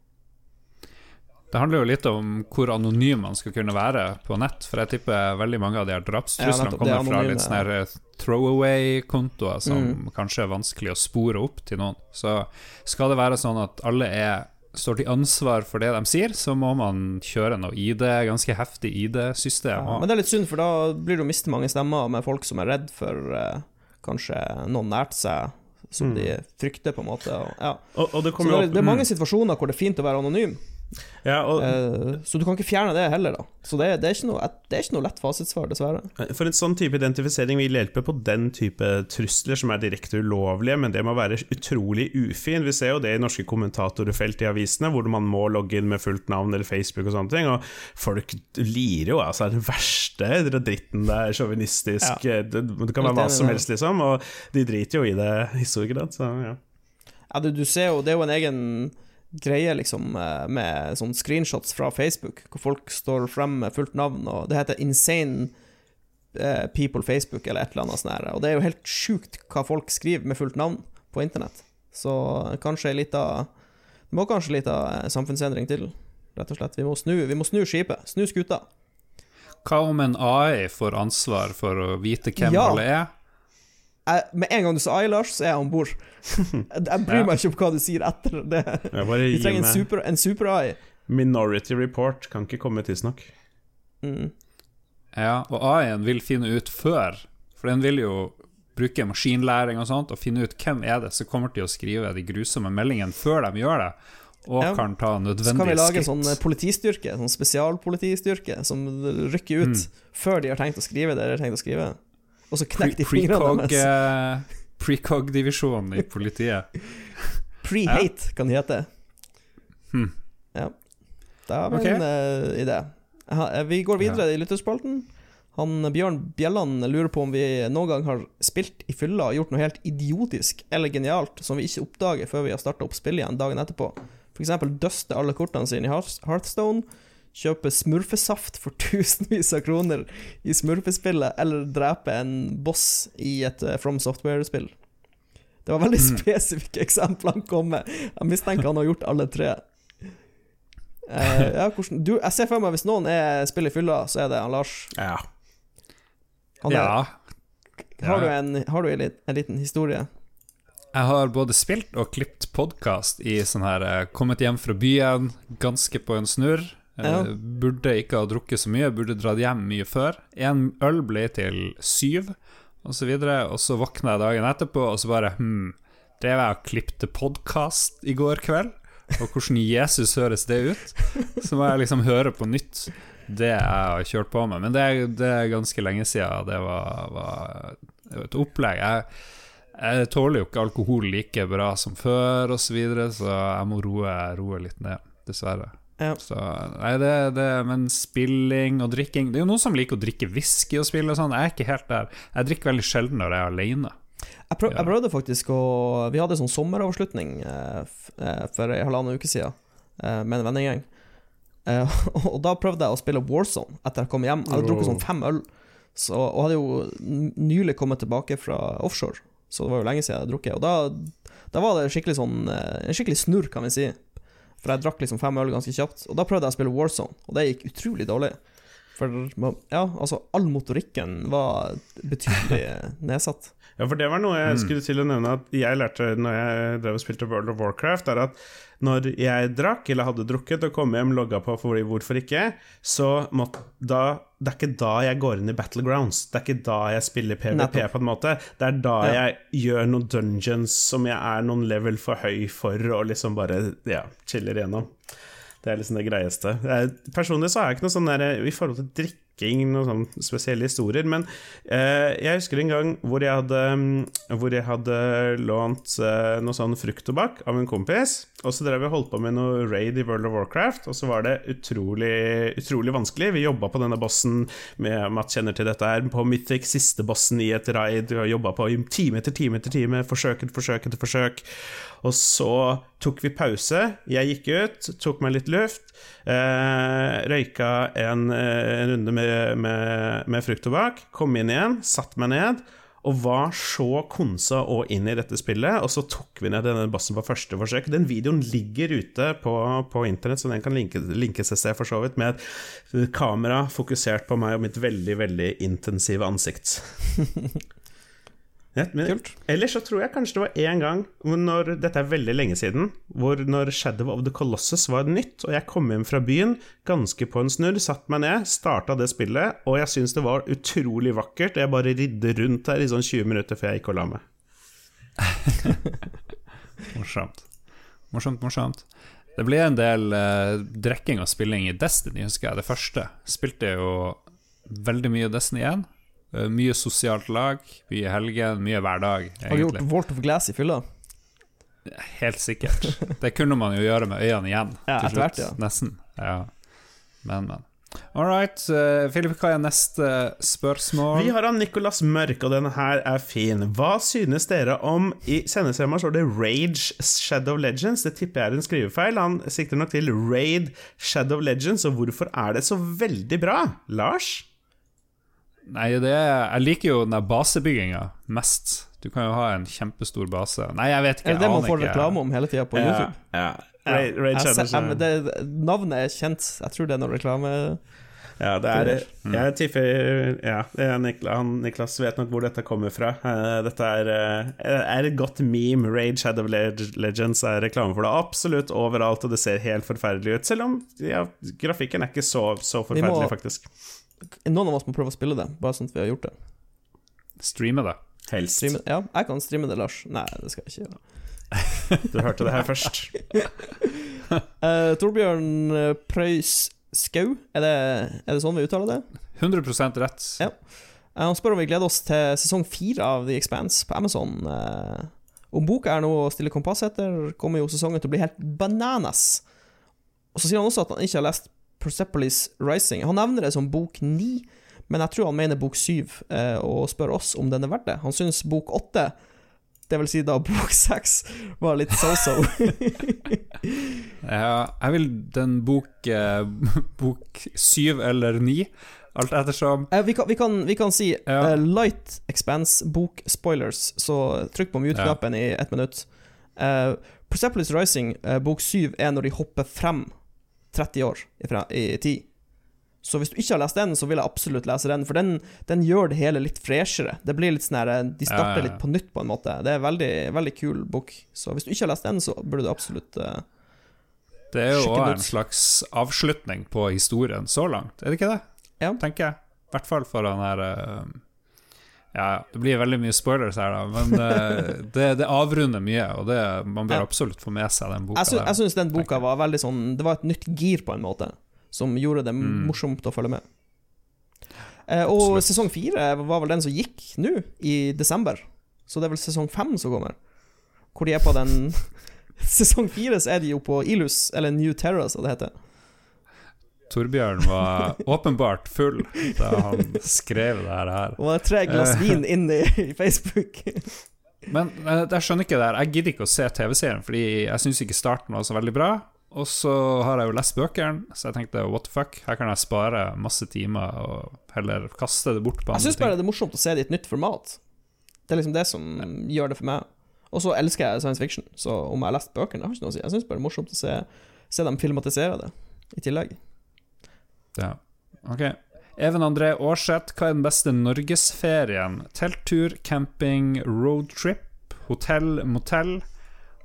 Det handler jo litt om hvor anonym man skal kunne være på nett, for jeg tipper veldig mange av de her drapstruslene ja, er kommer fra litt sånne her throwaway-kontoer som Mm. kanskje er vanskelig å spore opp til noen. Så skal det være sånn at alle er står til ansvar for det de sier, så må man kjøre noe ID, ganske heftig ID-system. Ja, men det er litt synd, for da blir å miste mange stemmer med folk som er redd for eh, kanskje noen nært seg som Mm. de frykter, på en måte. Og, ja. Og, og det Så det, er, det er mange situasjoner hvor det er fint å være anonym, ja, og, eh, så du kan ikke fjerne det heller, da. Så det, det, er, ikke noe, det er ikke noe lett fasitsvar, dessverre. For en sånn type identifisering vil hjelpe på den type trusler som er direkte ulovlige, men det må være utrolig ufin. Vi ser jo det i norske kommentatorfelt i avisene, hvor man må logge inn med fullt navn eller Facebook og sånne ting, og folk lirer jo altså den verste dritten det er sjåvinistisk Ja. det, det kan være hva som helst, liksom, og de driter jo i det i stor grad, så ja. Ja, du, du ser jo, det er jo en egen greie, liksom, eh, med sånn screenshots fra Facebook, hvor folk står frem med fullt navn, og det heter Insane eh, People Facebook, eller et eller annet sånt. Og det er jo helt sjukt hva folk skriver med fullt navn på internett. Så kanskje ei lita Det må kanskje ei lita samfunnsendring til, rett og slett. Vi må snu, vi må snu skipet. Snu skuta. Hva om en AI får ansvar for å vite hvem Ja. alle er? Jeg, med en gang du sa ai, Lars, så er jeg om bord. Jeg, bryr Ja. meg ikke om hva du sier etter det. Vi trenger en super- en super-ai. Minority Report, kan ikke komme tidsnok. Mm. Ja, og AI-en vil finne ut før, for den vil jo bruke maskinlæring og sånt, og finne ut hvem er det som kommer til å skrive de grusomme meldingene før de gjør det, og Ja. kan ta Så kan vi lage en sånn eh, politistyrke, sånn spesialpolitistyrke, som rykker ut Mm. før de har tenkt å skrive det de har tenkt å skrive. Og så knekk de fingrene Precog, deres. eh, Precog-divisjonen i politiet. Pre-hate kan det hete. Hmm. Ja. Da har vi Ok. en uh, idé. Ha- eh, Vi går videre i lytterspalten. Han Bjørn Bjelland lurer på om vi noen gang har spilt i fylla og gjort noe helt idiotisk eller genialt som vi ikke oppdager før vi har starta opp spillet igjen dagen etterpå. F.eks. døste alle kortene sine i Hearthstone, kjøpe smurfesaft for tusenvis av kroner i smurfespillet, eller drepe en boss i et eh, From Software-spill. Det var veldig Mm. spesifikke eksempler han kom med. Jeg mistenker han har gjort alle tre. Eh, ja, hvordan, du, jeg ser for meg hvis noen er spiller i fylla, så er det han Lars. Ja. Han er, Ja. Har du, en, har du en, en liten historie? Jeg har både spilt og klippet podkast i sånn her eh, Kommet hjem fra byen, ganske på en snurr. Eh, Ja. Burde ikke ha drukket så mye, burde dratt hjem mye før. En øl ble til syv, og så videre. Og så våkna jeg dagen etterpå, og så bare Hm, det var og klipte podkast i går kveld. Og hvordan Jesus høres det ut? Så må jeg liksom høre på nytt det jeg har kjørt på med. Men det det er ganske lenge siden det var, var et opplegg. Jeg, jeg tåler jo ikke alkohol like bra som før, osv., så, videre, så jeg må roe, roe litt ned, dessverre. Ja. Så, nei, det, det, men spilling og drikking Det er jo noen som liker å drikke whisky og spille og sånn. Jeg er ikke helt der. Jeg drikker veldig sjelden når jeg er alene. Jeg, prøv, jeg prøvde faktisk å Vi hadde sånn sommeravslutning eh, eh, for en halvannen uke siden eh, med en vennegjeng. Eh, og da prøvde jeg å spille Warzone etter jeg kom hjem. Jeg hadde drukket sånn fem øl, så, og hadde jo nylig kommet tilbake fra offshore, så det var jo lenge siden jeg hadde drukket. Og da, da var det skikkelig sånn en skikkelig snurr, kan vi si. For jeg drakk liksom fem øl ganske kjapt. Og da prøvde jeg å spille Warzone, og det gikk utrolig dårlig. For ja, altså, all motorikken var betydelig nedsatt. Ja, for det var noe jeg Mm. skulle til å nevne at jeg lærte når jeg drev og spilte World of Warcraft, er at når jeg drakk, eller hadde drukket, og kom hjem, logga på for hvorfor ikke, så måtte da Det er ikke da jeg går inn i Battlegrounds. Det er ikke da jeg spiller PVP, Nettopp. på en måte. Det er da Ja. jeg gjør noen dungeons som jeg er noen level for høy for, og liksom bare ja, chiller igjennom. Det er liksom det greieste. Personlig så har jeg ikke noe sånn der i forhold til drikking, noen sånne spesielle historier, men eh, jeg husker en gang hvor jeg hadde, mm, hvor jeg hadde lånt eh, noe sånn frukttobakk av en kompis, og så drev vi og holdt på med noe raid i World of Warcraft, og så var det utrolig, utrolig vanskelig. Vi jobba på denne bossen med Matt kjenner til dette her, på Mythic, siste bossen i et raid, vi jobba på time etter time etter time, forsøk etter forsøk etter forsøk. Og så tok vi pause. Jeg gikk ut, tok meg litt luft, eh, røyka en, eh, en runde med, med, med frukttobakk, kom inn igjen, satt meg ned. Og var så konsa og inn i dette spillet, og så tok vi ned denne bossen på første forsøk. Den videoen ligger ute på, på internett, så den kan linke, et sted, for så vidt, med et kamera fokusert på meg og mitt veldig, veldig intensive ansikt. Ja, Kult. Ellers så tror jeg kanskje det var én gang, når, dette er veldig lenge siden, hvor når Shadow of the Colossus var nytt, og jeg kom hjem fra byen ganske på en snurr, satt meg ned, starta det spillet, og jeg syns det var utrolig vakkert. Jeg bare ridde rundt her i sånn 20 minutter før jeg gikk og la meg. Morsomt. Morsomt, morsomt. Det ble en del eh, drikking og spilling i Destiny, husker jeg. Det første. Spilte jo veldig mye Destiny 1. Eh, mye sosialt lag, mye helgen, mye hverdag. Egentlig. Har du gjort Walt of Glass i fylla? Helt sikkert. Det kunne man jo gjøre med øynene igjen, Ja, til slutt. ja. Nesten. Ja. Men, men. All right. Filip, Philip, hva er neste spørsmål? Vi har han Nicolas Mørk, og denne her er fin. Hva synes dere om I sendeskjema står det Rage Shadow Legends. Det tipper jeg er en skrivefeil. Han sikter nok til Raid Shadow Legends, og hvorfor er det så veldig bra? Lars? Nei, det er, jeg liker jo den der basebygginga mest. Du kan jo ha en kjempestor base. Nei, jeg vet ikke. Er det det man får ikke. reklame om hele tida på YouTube? Ja, Ray, Raid Jeg ser- jeg- det, navnet er kjent. Jeg tror det er noe reklame Ja, det er Jeg tipper Ja, det er han, Niklas vet nok hvor dette kommer fra. Eh, dette er, eh, er et godt meme. Rage Shadow Legends er reklame for det absolutt overalt, og det ser helt forferdelig ut. Selv om ja, grafikken er ikke så, så forferdelig, må- faktisk. Noen av oss må prøve å spille det, bare sånn at vi har gjort det. Streame det. Helst. Streame, ja, jeg kan streame det, Lars. Nei, det skal jeg ikke gjøre. Du hørte det her først. uh, Torbjørn Prøys Preus Skau, er det, er det sånn vi uttaler det? 100% rett. Ja. Eh, han spør om vi gleder oss til sesong fire av The Expanse på Amazon. Eh, om boka er noe å stille kompass etter, kommer jo sesongen til å bli helt bananas. Og så sier han også at han ikke har lest Persepolis Rising. Han nevner det som bok ni, men jeg tror han mener bok syv, eh, og spør oss om den er verdt det. Han syns bok åtte, det vil si da bok seks, var litt so-so. Ja, jeg vil den bok eh, Bok syv eller ni, alt ettersom. Eh, vi, kan, vi, kan, vi kan si Ja. uh, Light Expense, bok-spoilers, så trykk på mute-knappen i ett minutt. Uh, Persepolis Rising, uh, bok 7, er når de hopper frem 30 år i, fra, i tid. Så hvis du ikke har lest den, så vil jeg absolutt lese den, for den, den gjør det hele litt freshere. Det blir litt sånn her eh, De starter litt på nytt, på en måte. Det er veldig, veldig kul bok. Så hvis du ikke har lest den, så burde du absolutt uh, Det er jo ut. en slags avslutning på historien så langt, er det ikke det? Ja. Tenker jeg. I hvert fall for den her eh, Ja, det blir veldig mye spoilers her, da, men uh, det, det avrunder mye, og det, man bør Ja. absolutt få med seg den boka. Jeg, sy jeg syns den boka var veldig sånn Det var et nytt gir, på en måte, som gjorde det Mm. morsomt å følge med. Uh, og Absolutt. sesong fire var vel den som gikk nå, i desember. Så det er vel sesong fem som kommer. Hvor de er på den Sesong fire så er de jo på Ilus, eller New Terror, som det heter. Torbjørn var åpenbart full da han skrev det her. Det er tre glass Eh. vin inn i, i Facebook. Men jeg skjønner ikke det her. Jeg gidder ikke å se TV-serien, fordi jeg syns ikke starten var så veldig bra. Og så har jeg jo lest bøkene, så jeg tenkte what the fuck, her kan jeg spare masse timer og heller kaste det bort på andre ting. Jeg syns bare det er morsomt å se det i et nytt format. Det er liksom det som gjør det for meg. Og så elsker jeg science fiction, så om jeg har lest bøkene, det har ikke noe å si. Jeg syns bare det er morsomt å se, se dem filmatisere det i tillegg. Ja. Ok. Even André Aarseth, hva er den beste norgesferien? Telttur, camping, roadtrip, hotell, motell?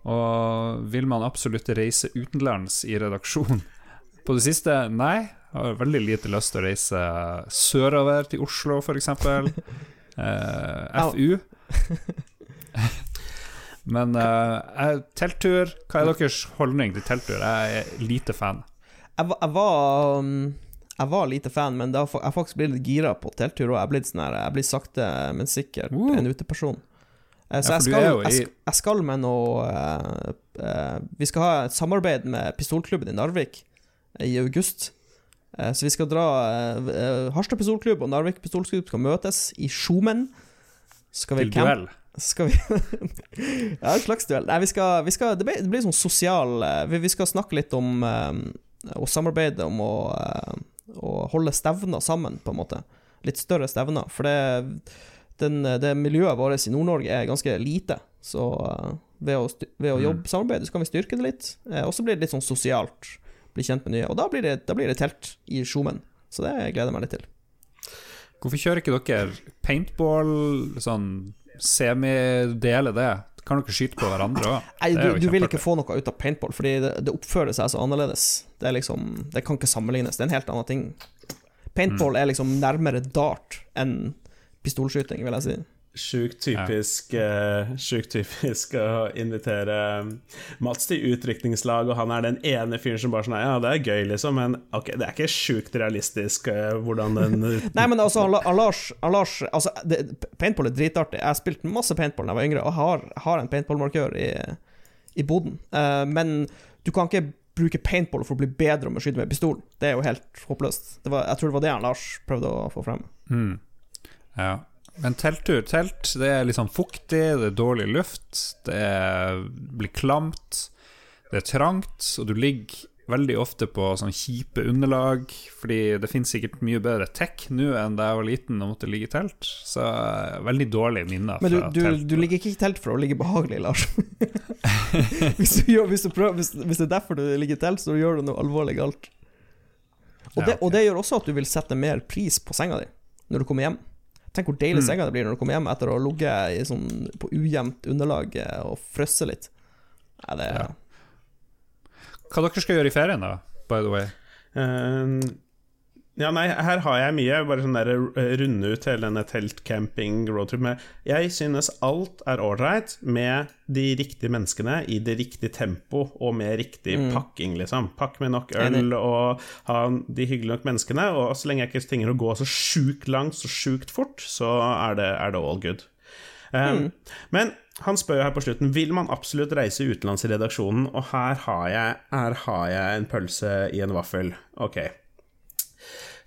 Og vil man absolutt reise utenlands i redaksjon? På det siste, nei. Jeg har veldig lite lyst til å reise sørover til Oslo, f.eks. Eh, FU. Men eh, telttur Hva er deres holdning til telttur? Jeg er lite fan. Jeg, var- jeg var um, Jeg var lite fan, men har jeg faktisk blitt litt gira på telttur òg. Jeg sånn Jeg blir sakte, men sikkert Uh. en uteperson. Eh, Så Ja, jeg, skal, i... jeg, jeg skal med noe eh, eh, Vi skal ha et samarbeid med pistolklubben i Narvik eh, i august. Eh, Så vi skal dra Harstad pistolklubb og Narvik pistolklubb skal møtes i Sjomen. Skal vi Til camp- duell. skal vi Ja, en slags duell. Nei, vi skal, vi skal Det blir, det blir sånn sosial vi, vi skal snakke litt om å samarbeide om å, å holde stevner sammen, på en måte. Litt større stevner. For det, den, det miljøet vårt i Nord-Norge er ganske lite. Så eh, ved å, ved å Mm. jobbe samarbeide, så kan vi styrke det litt. Eh, Og så blir det litt sånn sosialt. Bli kjent med nye. Og da blir det, da blir det telt i Sjomen. Så det gleder jeg meg litt til. Hvorfor kjører ikke dere paintball, sånn semidele det? Kan dere skyte på hverandre òg? Nei, du, du vil ikke få noe ut av paintball, fordi det, det oppfører seg så annerledes. Det liksom Det kan ikke sammenlignes. Det er en helt annen ting. Paintball Mm. er liksom nærmere dart enn pistolskyting, vil jeg si. Sjukt typisk, eh, sjukt typisk å invitere um, Mats til utdrikningslag, og han er den ene fyren som bare sånn Ja, det er gøy, liksom, men ok, det er ikke sjukt realistisk uh, hvordan den Nei, men altså, Lars, Lars altså, det, Paintball er dritartig. Jeg har spilt masse paintball da jeg var yngre, og har, har en paintballmarkør i, i boden. Uh, men du kan ikke bruke paintball for å bli bedre om å skyte med pistol. Det er jo helt håpløst. Det var, jeg tror det var det han Lars prøvde å få frem. Mm. Ja. Men telttur, telt, det er litt sånn fuktig, det er dårlig luft, det er, blir klamt, det er trangt, og du ligger veldig ofte på sånn kjipe underlag, fordi det finnes sikkert mye bedre tech nå enn da jeg var liten og måtte ligge i telt. Så eh, veldig dårlige minner Men du, fra du, telt. du ligger ikke i telt for å ligge behagelig, Lars. hvis, du gjør, hvis, prøver, hvis, hvis det er derfor du ligger i telt, så gjør du noe alvorlig galt. Og, Ja, det, og det gjør også at du vil sette mer pris på senga di når du kommer hjem. Tenk hvor deilig Mm. senga det blir når du kommer hjem etter å ha ligget sånn, på ujevnt underlag eh, og frosset litt. Nei, det Ja. Hva dere skal gjøre i ferien, da, by the way? Eh, Ja, nei, her har jeg mye. Bare sånn der eh, runde ut hele denne teltcamping roadtrip med Jeg synes alt er ålreit med de riktige menneskene i det riktige tempo og med riktig Mm. pakking, liksom. Pakk med nok øl og ha de hyggelige nok menneskene. Og så lenge jeg ikke trenger å gå så sjukt langt, så sjukt fort, så er det, er det all good. Um, Mm. Men han spør jo her på slutten Vil man absolutt reise utenlands i redaksjonen, og her har jeg, her har jeg en pølse i en vaffel. Ok.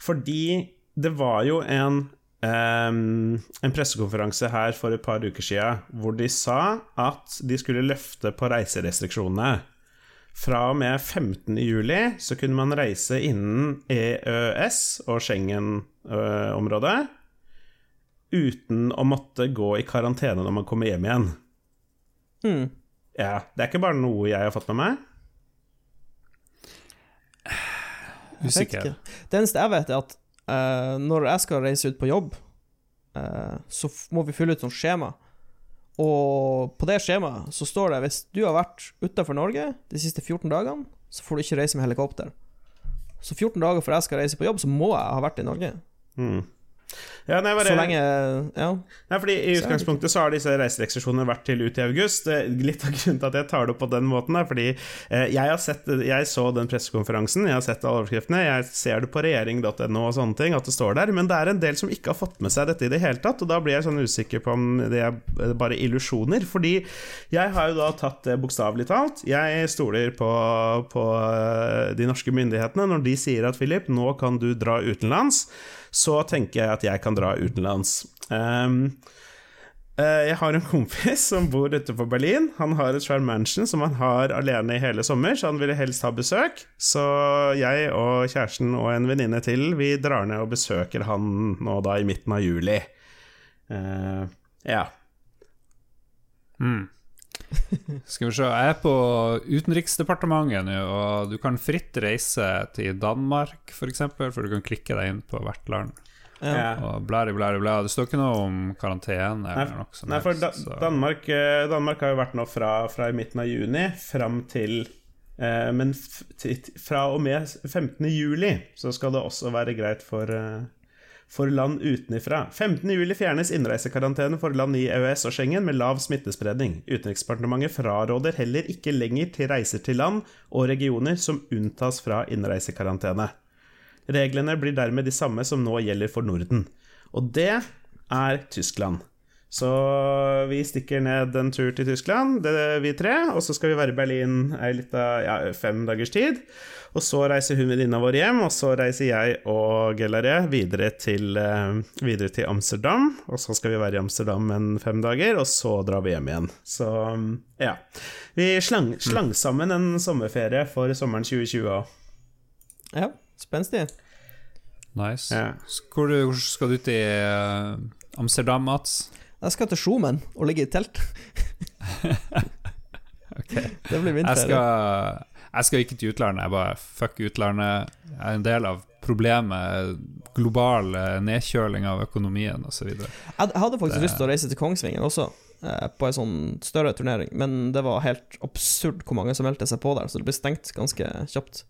Fordi det var jo en Um, en pressekonferanse her for et par uker siden hvor de sa at de skulle løfte på reiserestriksjonene. Fra og med 15. juli så kunne man reise innen EØS og Schengen-området uten å måtte gå i karantene når man kommer hjem igjen. Mm. Ja, Det er ikke bare noe jeg har fått med meg. Jeg vet Usikker. Det eneste jeg vet, er at uh, når jeg skal reise ut på jobb, uh, så må vi fylle ut sånt skjema. Og på det skjemaet så står det hvis du har vært utafor Norge de siste 14 dagene, så får du ikke reise med helikopter. Så 14 dager før jeg skal reise på jobb, så må jeg ha vært i Norge. Mm. Ja, nei, bare, Så lenge Ja. Nei, fordi I utgangspunktet så har disse reiserestriksjonene vært til ut i august. Litt av grunnen til at jeg tar det opp på den måten, er fordi eh, jeg, har sett, jeg så den pressekonferansen, jeg har sett alle overskriftene, jeg ser det på regjering.no og sånne ting, at det står der, men det er en del som ikke har fått med seg dette i det hele tatt, og da blir jeg sånn usikker på om det er bare illusjoner. Fordi jeg har jo da tatt det bokstavelig talt. Jeg stoler på, på eh, de norske myndighetene når de sier at Philip, nå kan du dra utenlands så tenker jeg at jeg kan dra utenlands. Um, jeg har en kompis som bor ute på Berlin. Han har et svært mansion som han har alene i hele sommer, så han ville helst ha besøk. Så jeg og kjæresten og en venninne til, vi drar ned og besøker han nå da i midten av juli. Uh, ja. Mm. Skal vi se, jeg er på Utenriksdepartementet nå, og du kan fritt reise til Danmark, f.eks., for, eksempel, for du kan klikke deg inn på hvert land. Ja. Og blæri, blæri, blæri. Det står ikke noe om karantene eller Nei, noe som nei, for da, så- Danmark, eh, Danmark har jo vært nå fra, fra i midten av juni fram til eh, Men fra og med 15. juli så skal det også være greit for, eh, for land utenifra. 15. juli fjernes innreisekarantene for land i EØS og Schengen med lav smittespredning. Utenriksdepartementet fraråder heller ikke lenger til reiser til land og regioner som unntas fra innreisekarantene. Reglene blir dermed de samme som nå gjelder for Norden. Og det er Tyskland. Så vi stikker ned en tur til Tyskland, det er vi tre, og så skal vi være i Berlin ei lita ja, fem dagers tid. Og så reiser hun venninna vår hjem, og så reiser jeg og Gelaré videre til, eh, videre til Amsterdam. Og så skal vi være i Amsterdam en fem dager, og så drar vi hjem igjen. Så ja. Vi slang, slang sammen en sommerferie for sommeren 2020 òg. ja. Spenstig. Nice. Ja. Hvor, hvor skal du til eh, Amsterdam, Mats? Jeg skal til Sjomen og ligge i telt. okay. Det blir Jeg ferie. skal, jeg skal ikke til utlandet, jeg bare fuck utlandet. Jeg er en del av problemet global eh, nedkjøling av økonomien osv. Jeg jeg hadde faktisk Det- lyst til å reise til Kongsvingen også, eh, på en sånn større turnering, men det var helt absurd hvor mange som meldte seg på der, så det ble stengt ganske kjapt.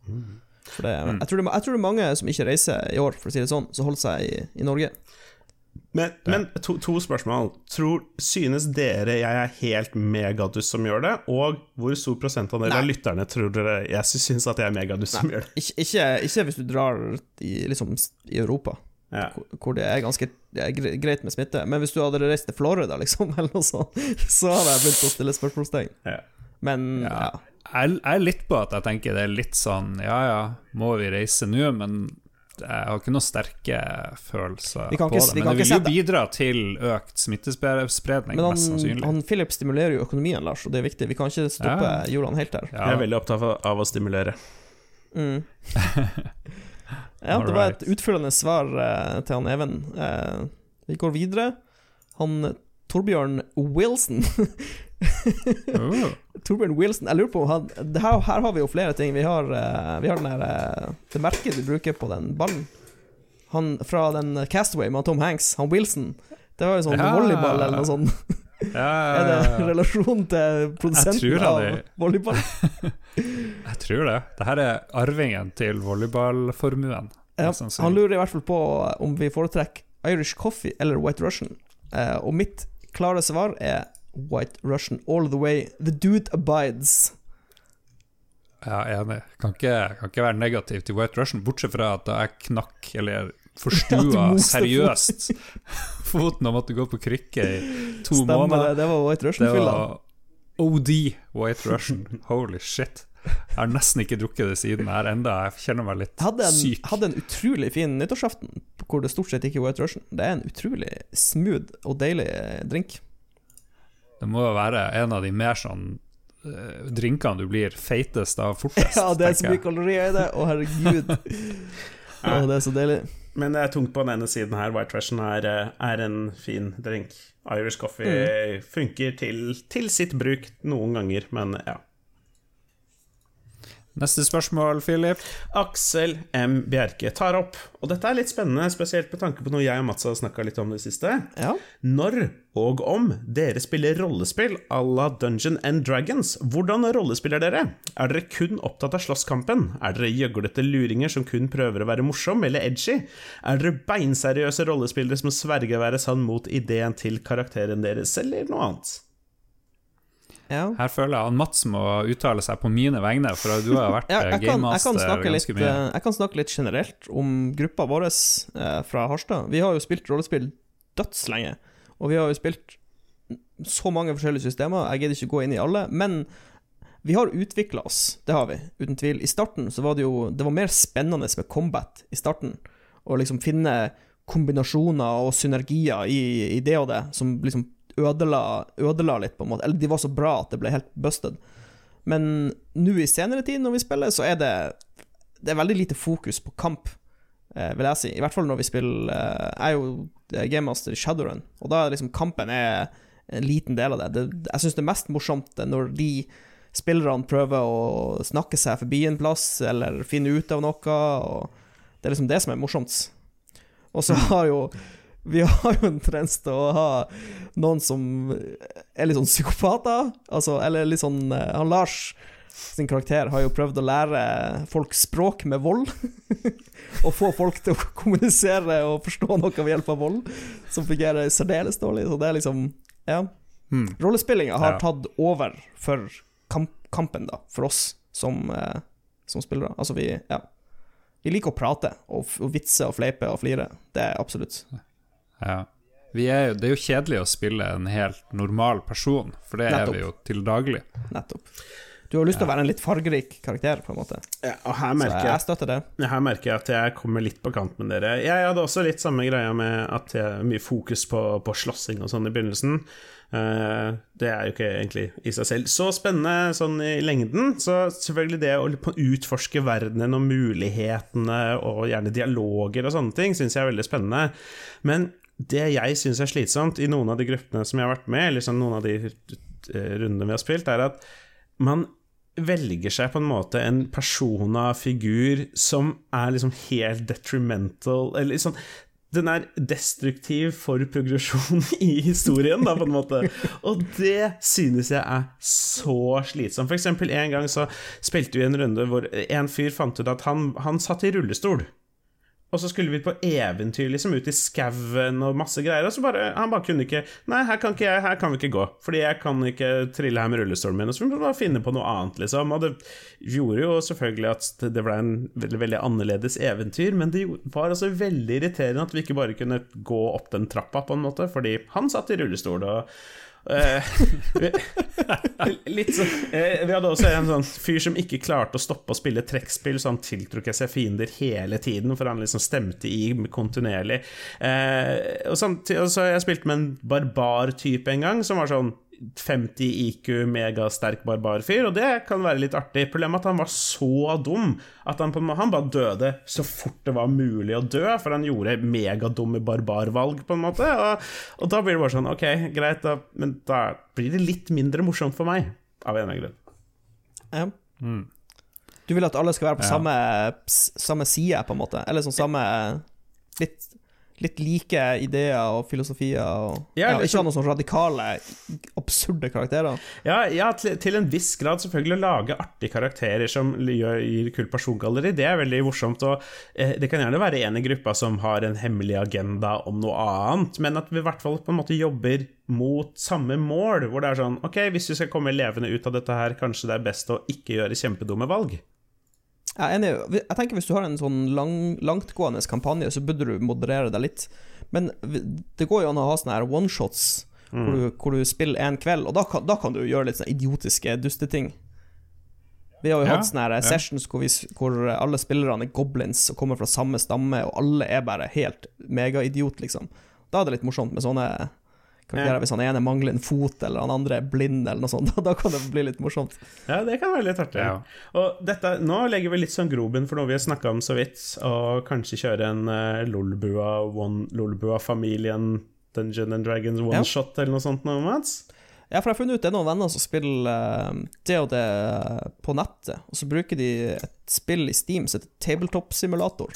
For det, Mm. jeg, tror det, jeg tror det er mange som ikke reiser i år, for å si det sånn, som holder seg i, i Norge. Men, men to, to spørsmål. Tror, synes dere jeg er helt megadus som gjør det? Og hvor stor prosentandel av Nei. lytterne tror dere jeg syns at jeg er megadus som gjør det? Ikke, ikke, ikke hvis du drar i, liksom, i Europa, Ja. hvor, det er ganske det er greit med smitte. Men hvis du hadde reist til Florida, liksom, eller noe sånt, så hadde jeg begynt å stille spørsmålstegn. Ja. Men ja. Ja. Jeg, jeg er litt på at jeg tenker det er litt sånn Ja ja, må vi reise nå? Men jeg har ikke noen sterke følelser Vi kan på ikke- det. vi Men kan det ikke vil jo bidra til økt smittespredning, Men mest sannsynlig. han Philip stimulerer jo økonomien, Lars, og det er viktig. Vi kan ikke stoppe Ja. hjulene helt der. ja. Jeg er veldig opptatt av, å stimulere. Mm. ja, det var et utfyllende svar eh, til han Even. Eh, vi går videre. Han Torbjørn Wilson Oh. Torbjørn Wilson, jeg lurer på han, det her, her har vi jo flere ting. Vi har, eh, vi har den der, eh, det merket vi bruker på den ballen. Han fra den Castaway med Tom Hanks, han Wilson. Det var jo sånn Ja. volleyball eller noe sånt. Ja, Er det ja, ja. relasjon til produsenten av er- volleyball? Jeg tror det. Dette er arvingen til volleyballformuen. Ja, han lurer i hvert fall på om vi foretrekker Irish coffee eller White Russian. Eh, og mitt klare svar er White Russian all the way. The dude abides. Ja, enig. Kan ikke, kan ikke være negativ til White Russian, bortsett fra at jeg knakk, eller forstua Ja, seriøst foten og måtte gå på krykke i to Stemmer måneder. det, det var White Russian-fylla. OD White Russian. Holy shit. Jeg har nesten ikke drukket det siden her enda. Jeg kjenner meg litt Jeg hadde en, syk. hadde en utrolig fin nyttårsaften hvor det stort sett ikke er White Russian. Det er en utrolig smooth og deilig eh, drink. Det må jo være en av de mer sånn eh, drinkene du blir feitest av fortest. Ja, det er så mye kalorier i det. Å, herregud. Å, det er så deilig. Men det er tungt på den ene siden her. White Russian er, eh, er en fin drink. Irish coffee Mm. funker til, til sitt bruk noen ganger, men ja. Neste spørsmål, Philip. Aksel M. Bjerke tar opp, og dette er litt spennende, spesielt med tanke på noe jeg og Mats har snakka litt om det siste. Ja. Når og om dere spiller rollespill à la Dungeon and Dragons, hvordan rollespiller dere? Er dere kun opptatt av slåsskampen? Er dere gjøglete luringer som kun prøver å være morsom eller edgy? Er dere beinseriøse rollespillere som sverger å være sann mot ideen til karakteren deres, eller noe annet? Ja. Her føler jeg han Mats må uttale seg på mine vegne, for du har vært Ja, gamemaster ganske litt, mye. jeg kan snakke litt generelt om gruppa vår eh, fra Harstad. Vi har jo spilt rollespill dødslenge, og vi har jo spilt så mange forskjellige systemer. Jeg gidder ikke gå inn i alle, men vi har utvikla oss, det har vi, uten tvil. I starten så var det jo Det var mer spennende med combat i starten, å liksom finne kombinasjoner og synergier i, i det og det, som liksom ødela, ødela litt, på en måte. Eller de var så bra at det ble helt busted. Men nå i senere tid, når vi spiller, så er det Det er veldig lite fokus på kamp, eh, vil jeg si. I hvert fall når vi spiller eh, Jeg er jo gamemaster i Shadowrun, og da er liksom kampen er en liten del av det. det jeg syns det er mest morsomt når de spillerne prøver å snakke seg forbi en plass, eller finne ut av noe, og det er liksom det som er morsomt. Og så har jo vi har jo en tendens til å ha noen som er litt sånn psykopater. Altså, eller litt sånn eh, Han Lars sin karakter har jo prøvd å lære folk språk med vold. og få folk til å kommunisere og forstå noe ved hjelp av vold, som fungerer særdeles dårlig. Så det er liksom Ja. Hmm. Rollespillinga har Ja. tatt over for kamp kampen, da, for oss som, eh, som spillere. Altså, vi Ja. Vi liker å prate og, og vitse og fleipe og flire. Det er absolutt. Ja. Vi er, jo- det er jo kjedelig å spille en helt normal person, for det Nettopp. er vi jo til daglig. Nettopp. Du har lyst til å være en litt fargerik karakter, på en måte. Ja, og her Så merker jeg jeg støtter det. Her merker jeg at jeg kommer litt på kant med dere. Jeg hadde også litt samme greia med at jeg har mye fokus på, på slåssing og sånn i begynnelsen. Uh, det er jo ikke egentlig i seg selv så spennende sånn i lengden. Så selvfølgelig det å utforske verdenen og mulighetene og gjerne dialoger og sånne ting syns jeg er veldig spennende. Men det jeg syns er slitsomt i noen av de gruppene som jeg har vært med eller sånn noen av de eh, rundene vi har spilt, er at man velger seg på en måte en persona figur som er liksom helt detrimental Eller liksom Den er destruktiv for progresjon i historien, da, på en måte. Og det synes jeg er så slitsomt. For eksempel en gang så spilte vi en runde hvor en fyr fant ut at han, han satt i rullestol. Og så skulle vi på eventyr, liksom, ut i skauen og masse greier. Og så bare, han bare kunne ikke Nei, her kan, ikke jeg, her kan vi ikke gå, fordi jeg kan ikke trille her med rullestolen min. Og så må vi bare finne på noe annet, liksom. Og det gjorde jo selvfølgelig at det ble en veldig, veldig annerledes eventyr, men det var altså veldig irriterende at vi ikke bare kunne gå opp den trappa, på en måte, fordi han satt i rullestol. og litt sånn eh, Vi hadde også en sånn fyr som ikke klarte å stoppe å spille trekkspill, så han tiltrukket seg fiender hele tiden, for han liksom stemte i kontinuerlig. Eh, og samtidig så jeg spilt med en barbar-type en gang, som var sånn 50 IQ, megasterk barbarfyr, og det kan være litt artig. Problemet er at han var så dum at han, han bare døde så fort det var mulig å dø, for han gjorde megadumme barbarvalg, på en måte. Og, og da blir det bare sånn, ok, greit, da, men da blir det litt mindre morsomt for meg, av en eller annen grunn. Ja. Mm. Du vil at alle skal være på Ja. samme, samme side, på en måte? Eller sånn samme Litt, litt like ideer og filosofier og Ja, ja, Ikke ha noen sånne radikale, absurde karakterer. Ja, ja til, til en viss grad selvfølgelig å lage artige karakterer som gjør, gir kult persongalleri, det er veldig morsomt. Og eh, det kan gjerne være en i gruppa som har en hemmelig agenda om noe annet, men at vi i hvert fall på en måte jobber mot samme mål, hvor det er sånn Ok, hvis vi skal komme levende ut av dette her, kanskje det er best å ikke gjøre kjempedumme valg. Jeg er enig. Jeg tenker Hvis du har en sånn lang, langtgående kampanje, så burde du moderere deg litt. Men det går jo an å ha sånne her oneshots, hvor, du, hvor du spiller en kveld, og da kan, da kan du gjøre litt sånne idiotiske dusteting. Vi har jo Ja, hatt sånne her ja. sessions hvor, vi, hvor alle spillerne er goblins og kommer fra samme stamme, og alle er bare helt megaidiot, liksom. Da er det litt morsomt med sånne karakterer. Ja. Hvis han ene mangler en fot, eller han andre er blind, eller noe sånt. Da, kan det bli litt morsomt. Ja, det kan være litt artig. Ja. Og dette, nå legger vi litt sånn grobunn for noe vi har snakka om så vidt, og kanskje kjøre en uh, Lolbua, one- Lolbua-familien Dungeon and Dragons one Ja. shot eller noe sånt noe, Mats? Ja, for jeg har funnet ut det er noen venner som spiller eh, det og det på nettet, og så bruker de et spill i Steam som heter Tabletop Simulator.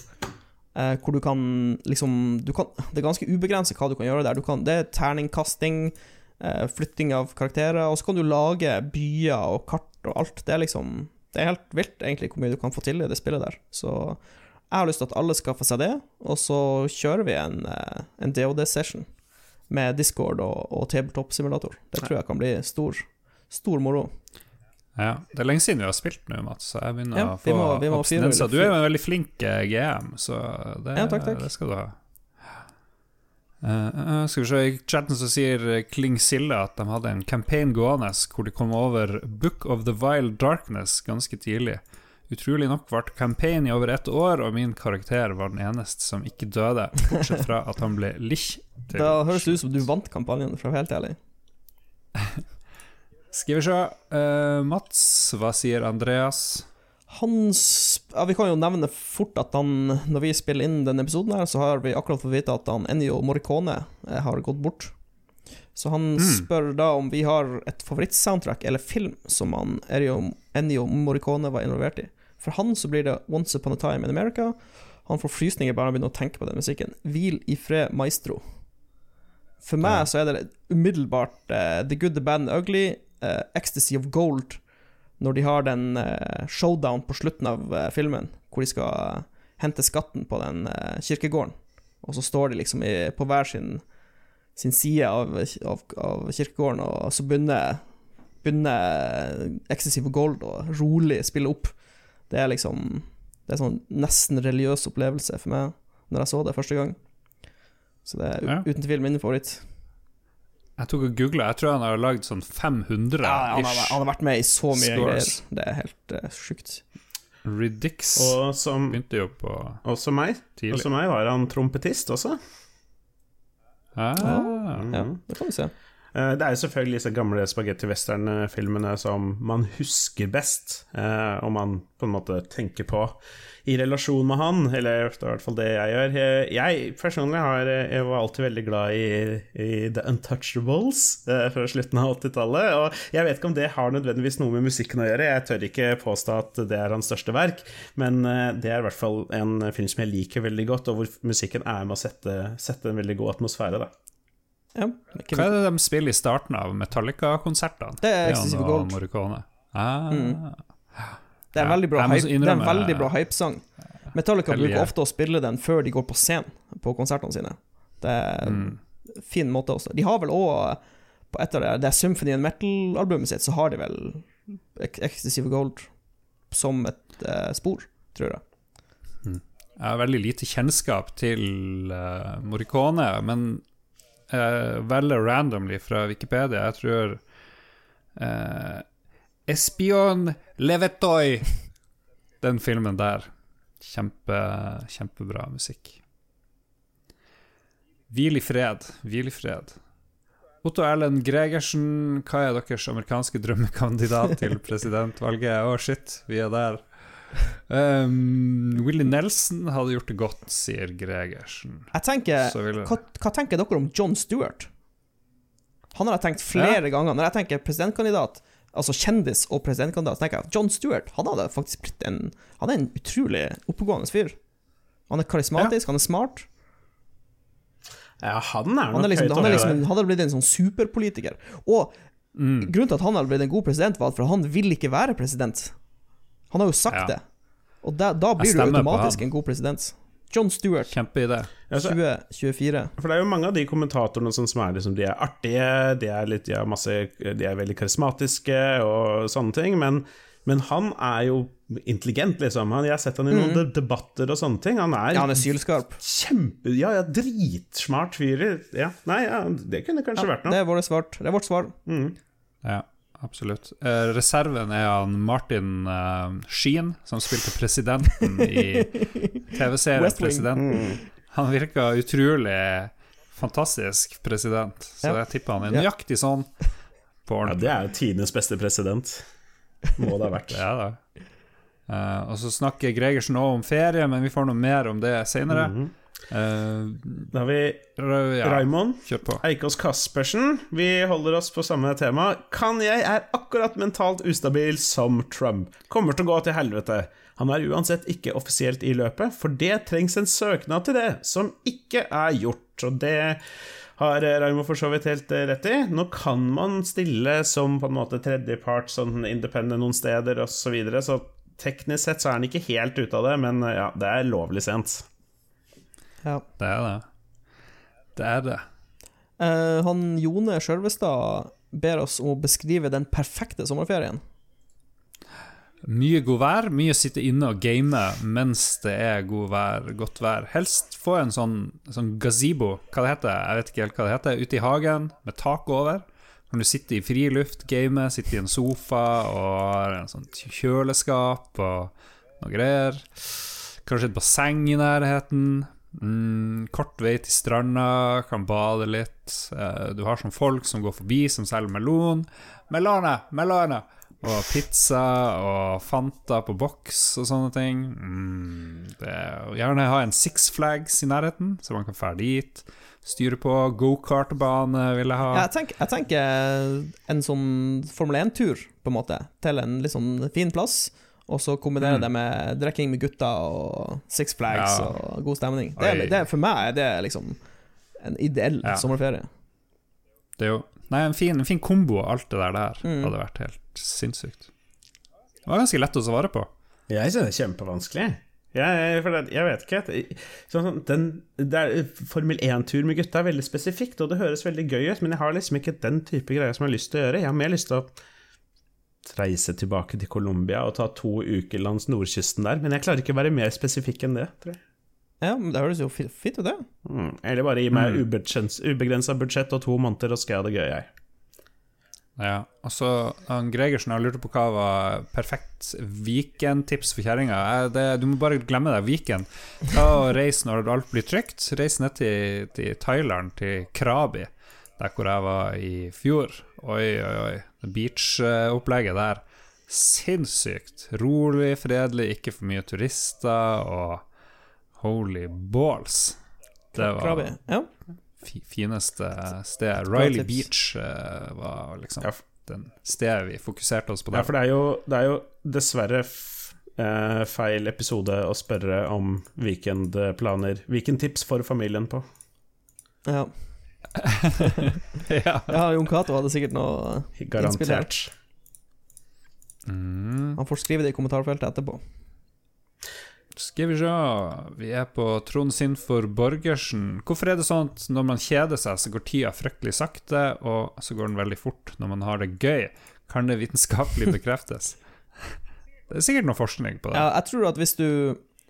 Eh, hvor du kan liksom du kan, Det er ganske ubegrenset hva du kan gjøre der. Du kan, det er terningkasting, eh, flytting av karakterer, og så kan du lage byer og kart og alt. Det er liksom Det er helt vilt, egentlig, hvor mye du kan få til i det spillet der. Så jeg har lyst til at alle skaffer seg det, og så kjører vi en, eh, en DOD-session med Discord og, og tabletop-simulator. Det tror jeg kan bli stor, stor moro. Ja, Det er lenge siden vi har spilt nå, Mats, så jeg begynner Ja, å vi få abstinenser. Du er jo en veldig flink eh, GM, så det, Ja, takk, takk. det skal du ha. Uh, uh, skal vi se, I chatten så sier Kling Silla at de hadde en campaign gående hvor de kom over Book of the Wild Darkness ganske tidlig. Utrolig nok ble campaign i over ett år, og min karakter var den eneste som ikke døde, bortsett fra at han ble lich. Da høres det ut som du vant kampanjen, for å være helt ærlig. Skal vi se. Uh, Mats, hva sier Andreas? Hans ja, Vi kan jo nevne fort at han, når vi spiller inn denne episoden, her, så har vi akkurat fått vite at han Ennio Morricone eh, har gått bort. Så han spør da om vi har et favorittsoundtrack eller film som han Ennio, Morricone var involvert i. For han så blir det Once Upon a Time in America. Han får frysninger bare han å å tenke på den musikken. Hvil i fred, maestro. For meg så er det umiddelbart uh, The Good, The Bad and The Ugly, eh, Ecstasy of Gold, når de har den uh, showdown på slutten av uh, filmen, hvor de skal hente skatten på den kirkegården. Og så står de liksom i, på hver sin, sin side av, av, av kirkegården, og så begynner, begynner Ecstasy of Gold å rolig spille opp. Det er liksom Det er sånn nesten religiøs opplevelse for meg når jeg så det første gang. Så det er Ja. uten tvil min favoritt. Jeg tok og googla, jeg tror han har lagd sånn 500 Ja, han, har, han har vært med i så mye Scores. greier. Det er helt uh, sjukt. Riddix Og som, begynte jo på også meg. tidlig. Også meg var han trompetist også. Ah, Ja, det kan vi se. Eh, Det er jo selvfølgelig disse gamle spagetti western-filmene som man husker best, eh, og man på en måte tenker på i relasjon med han, eller det er i hvert fall det jeg gjør. Jeg personlig har, jeg var alltid veldig glad i, i The Untouchables eh, fra slutten av 80-tallet, og jeg vet ikke om det har nødvendigvis noe med musikken å gjøre, jeg tør ikke påstå at det er hans største verk, men eh, det er i hvert fall en film som jeg liker veldig godt, og hvor musikken er med å sette, sette en veldig god atmosfære, da. Ja, ikke Hva er det de spiller i starten av Metallica-konsertene? Det er Excessive Gold. Ah. Mm. Det er en veldig bra hype, det en veldig bra hypesang. Metallica bruker ofte å spille den før de går på scenen på konsertene sine. Det er en Mm. fin måte også. De har vel òg på et av det, det Symphony and Metal-albumet sitt, så har de vel Ec- Ecstasy for Gold som et eh, spor, tror jeg. Jeg har veldig lite kjennskap til uh, Morricone, men uh, veldig randomly fra Wikipedia. Jeg tror uh, Espion Levetoi Den filmen der. Kjempe, kjempebra musikk. Hvil i fred, hvil i fred. Otto Erlend Gregersen, hva er deres amerikanske drømmekandidat til presidentvalget? Å, shit, vi er der. Um, Willy Nelson hadde gjort det godt, sier Gregersen. Jeg tenker, Så hva, hva tenker dere om John Stewart? Han har jeg tenkt flere ganger. Når jeg tenker presidentkandidat, altså kjendis og presidentkandidat, så tenker jeg at John Stewart han hadde faktisk blitt en Han er en utrolig oppegående fyr. Han er karismatisk, han er smart. Ja, han er Han nok er liksom, høyt han er liksom han hadde blitt en sånn superpolitiker. Og Mm. grunnen til at han hadde blitt en god president, var at han vil ikke være president. Han har jo sagt Ja. det. Og da, da blir du automatisk en god president. John Stewart, Kjempeidé. Altså, 2024. For det er jo mange av de kommentatorene sånn som er liksom, de er artige, de er, litt, de er, masse, de er veldig karismatiske og sånne ting, men, men han er jo intelligent, liksom. Han, jeg har sett han i noen mm. debatter og sånne ting. Han er, Ja, han er sylskarp. kjempe... Ja, ja, dritsmart fyr. Ja, nei, ja, det kunne kanskje vært noe. Det er, vårt svar. det er vårt svar. Mm. Ja, absolutt. Eh, reserven er han Martin uh, Sheen, som spilte presidenten i TV-serien. Presidenten. Han virka utrolig fantastisk president, så Ja. jeg tipper han er nøyaktig sånn på Ja, det er jo tidenes beste president. Må det ha vært. Ja, da. Eh, og så snakker Gregersen også om ferie, men vi får noe mer om det senere. Mhm. Eh, Da har vi ja, Raymond. Eikås Kaspersen. Vi holder oss på samme tema. Kan jeg er akkurat mentalt ustabil som Trump. Kommer til å gå til helvete. Han er uansett ikke offisielt i løpet, for det trengs en søknad til det, som ikke er gjort. Og det har Raymond for så vidt helt eh, rett i. Nå kan man stille som på en måte tredjepart, sånn independent noen steder osv., så, videre, så teknisk sett så er han ikke helt ute av det, men eh, ja, det er lovlig sent. Ja. Det er det. Det er det. Eh, han Jone Sjølvestad ber oss om å beskrive den perfekte sommerferien. Mye god vær, mye sitte inne og game mens det er god vær, godt vær. Helst få en sånn, sånn gazebo, hva det heter, jeg vet ikke helt hva det heter, ute i hagen med tak over. Kan du sitte i friluft, game, sitte i en sofa og en sånn kjøleskap og noe greier. Kanskje et basseng i nærheten. Mm, kort vei til stranda, kan bade litt. Eh, Du har sånn folk som går forbi, som selger melon. Melone! Melone! Og pizza og Fanta på boks og sånne ting. Mm, det, gjerne ha en Six Flags i nærheten, så man kan dra dit. Styre på. Gokartbane vil jeg ha. Ja, jeg, tenker, jeg tenker en sånn Formel 1-tur, på en måte, til en litt sånn fin plass. Og så kombinere Mm. det med drikking med gutter og Six Flags Ja. og god stemning. Det, er- det, er- for meg er det liksom en ideell Ja. sommerferie. Det er jo Nei, en fin, en fin kombo av alt det der der Mm. hadde vært helt sinnssykt. Det var ganske lett å svare på. Jeg synes det er kjempevanskelig. Jeg, for det, jeg vet ikke sånn, sånn, den, det er, Formel 1-tur med gutta er veldig spesifikt, og det høres veldig gøy ut, men jeg har liksom ikke den type greier som jeg har lyst til å gjøre. Jeg har mer lyst til å reise tilbake til Colombia og ta to uker langs nordkysten der, men jeg klarer ikke å være mer spesifikk enn det, tror jeg. Ja, men det høres jo fint ut, det. Mm. Eller bare gi meg Mm. ubegrensa budsjett og to måneder, og skal jeg ha det gøy, jeg. Ja, og så han Gregersen har lurt på hva var perfekt Viken-tips for kjerringa. Du må bare glemme det, Viken. Ta og Reis når alt blir trygt. Reis ned til, til Thailand, til Krabi, der hvor jeg var i fjor. Oi, oi, oi. Beach-opplegget der. Sinnssykt. Rolig, fredelig, ikke for mye turister, og holy balls. Det var. Ja. fineste stedet. Riley. Beach eh, var liksom Ja, den stedet vi fokuserte oss på Ja, for det er jo, det er jo dessverre f eh, feil episode å spørre om weekendplaner. Weekendtips for familien på. ja. ja. ja, Jon Cato hadde sikkert noe Garantert. Mm. Han får skrive det i kommentarfeltet etterpå. Skal vi se Vi er på Trond sin for Borgersen. Hvorfor er det sånn at når man kjeder seg, så går tida fryktelig sakte, og så går den veldig fort når man har det gøy? Kan det vitenskapelig bekreftes? Det er sikkert noe forskning på det. Ja, jeg tror at hvis du,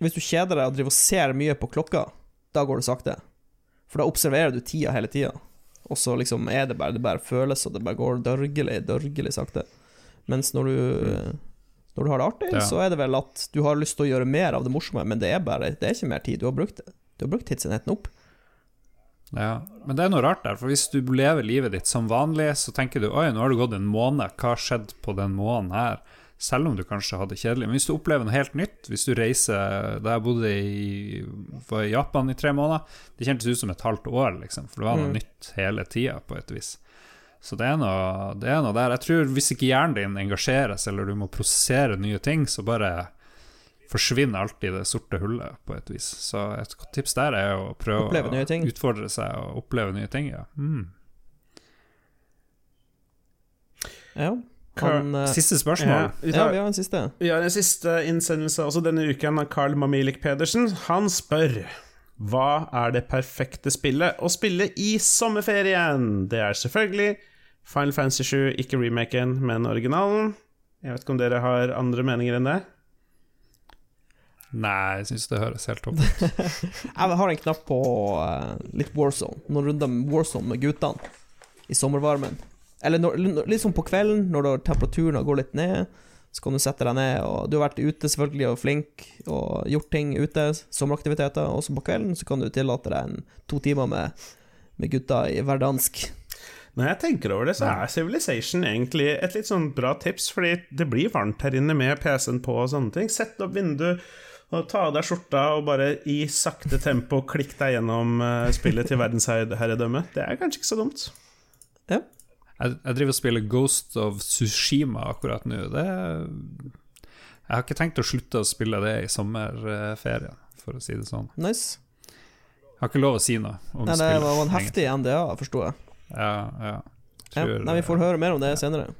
hvis du kjeder deg og driver og ser mye på klokka, da går det sakte. For da observerer du tida hele tida. Og så liksom er det bare Det bare føles og det bare går dørgelig, dørgelig sakte. Mens når du Når du har det artig, Ja. så er det vel at du har lyst til å gjøre mer av det morsomme, men det er bare Det er ikke mer tid. Du har brukt. Du har brukt tidsenheten opp. Ja, men det er noe rart der, for hvis du lever livet ditt som vanlig, så tenker du oi, nå har det gått en måned, hva har skjedd på den måneden her? Selv om du kanskje hadde det kjedelig. Men hvis du opplever noe helt nytt, hvis du reiser Da jeg bodde i, i Japan i tre måneder, det kjentes ut som et halvt år, liksom, for det var noe Mm. nytt hele tida, på et vis. Så det er, noe, det er noe der. Jeg tror hvis ikke hjernen din engasjeres, eller du må prosessere nye ting, så bare forsvinner alltid det sorte hullet, på et vis. Så et tips der er å prøve å utfordre seg og oppleve nye ting. Ja. Mm. Ja. Han, eh, Siste spørsmål. Ja, vi, ja, vi har en siste. vi har en siste innsendelse også denne uken av Carl Mamilik Pedersen. Han spør hva er det perfekte spillet å spille i sommerferien? Det er selvfølgelig Final Fantasy 7, ikke remaken, men originalen. Jeg vet ikke om dere har andre meninger enn det? Nei, jeg syns det høres helt topp ut. Jeg har en knapp på eh, litt Warzone. Noen runder med Warzone med guttene i sommervarmen. Eller når, sånn på kvelden, når temperaturen går litt ned. Så kan du sette deg ned, og du har vært ute selvfølgelig og flink og gjort ting ute, sommeraktiviteter. Og så på kvelden så kan du tillate deg en to timer med, med gutta i verdansk. Når jeg tenker over det, så er Civilization egentlig et litt sånn bra tips, fordi det blir varmt her inne med PC-en på og sånne ting. Sett opp vindu Og ta av deg skjorta og bare i sakte tempo klikk deg gjennom eh, spillet til verdensherredømme. Det er kanskje ikke så dumt. Ja. Jeg, jeg driver og spiller Ghost of Sushima akkurat nå. Det Jeg har ikke tenkt å slutte å spille det i sommerferien, for å si det sånn. Nice. Jeg har ikke lov å si noe om Nei, det var en heftig NDA, forsto jeg. Ja, ja. Ja. Nei, vi får høre mer om det senere.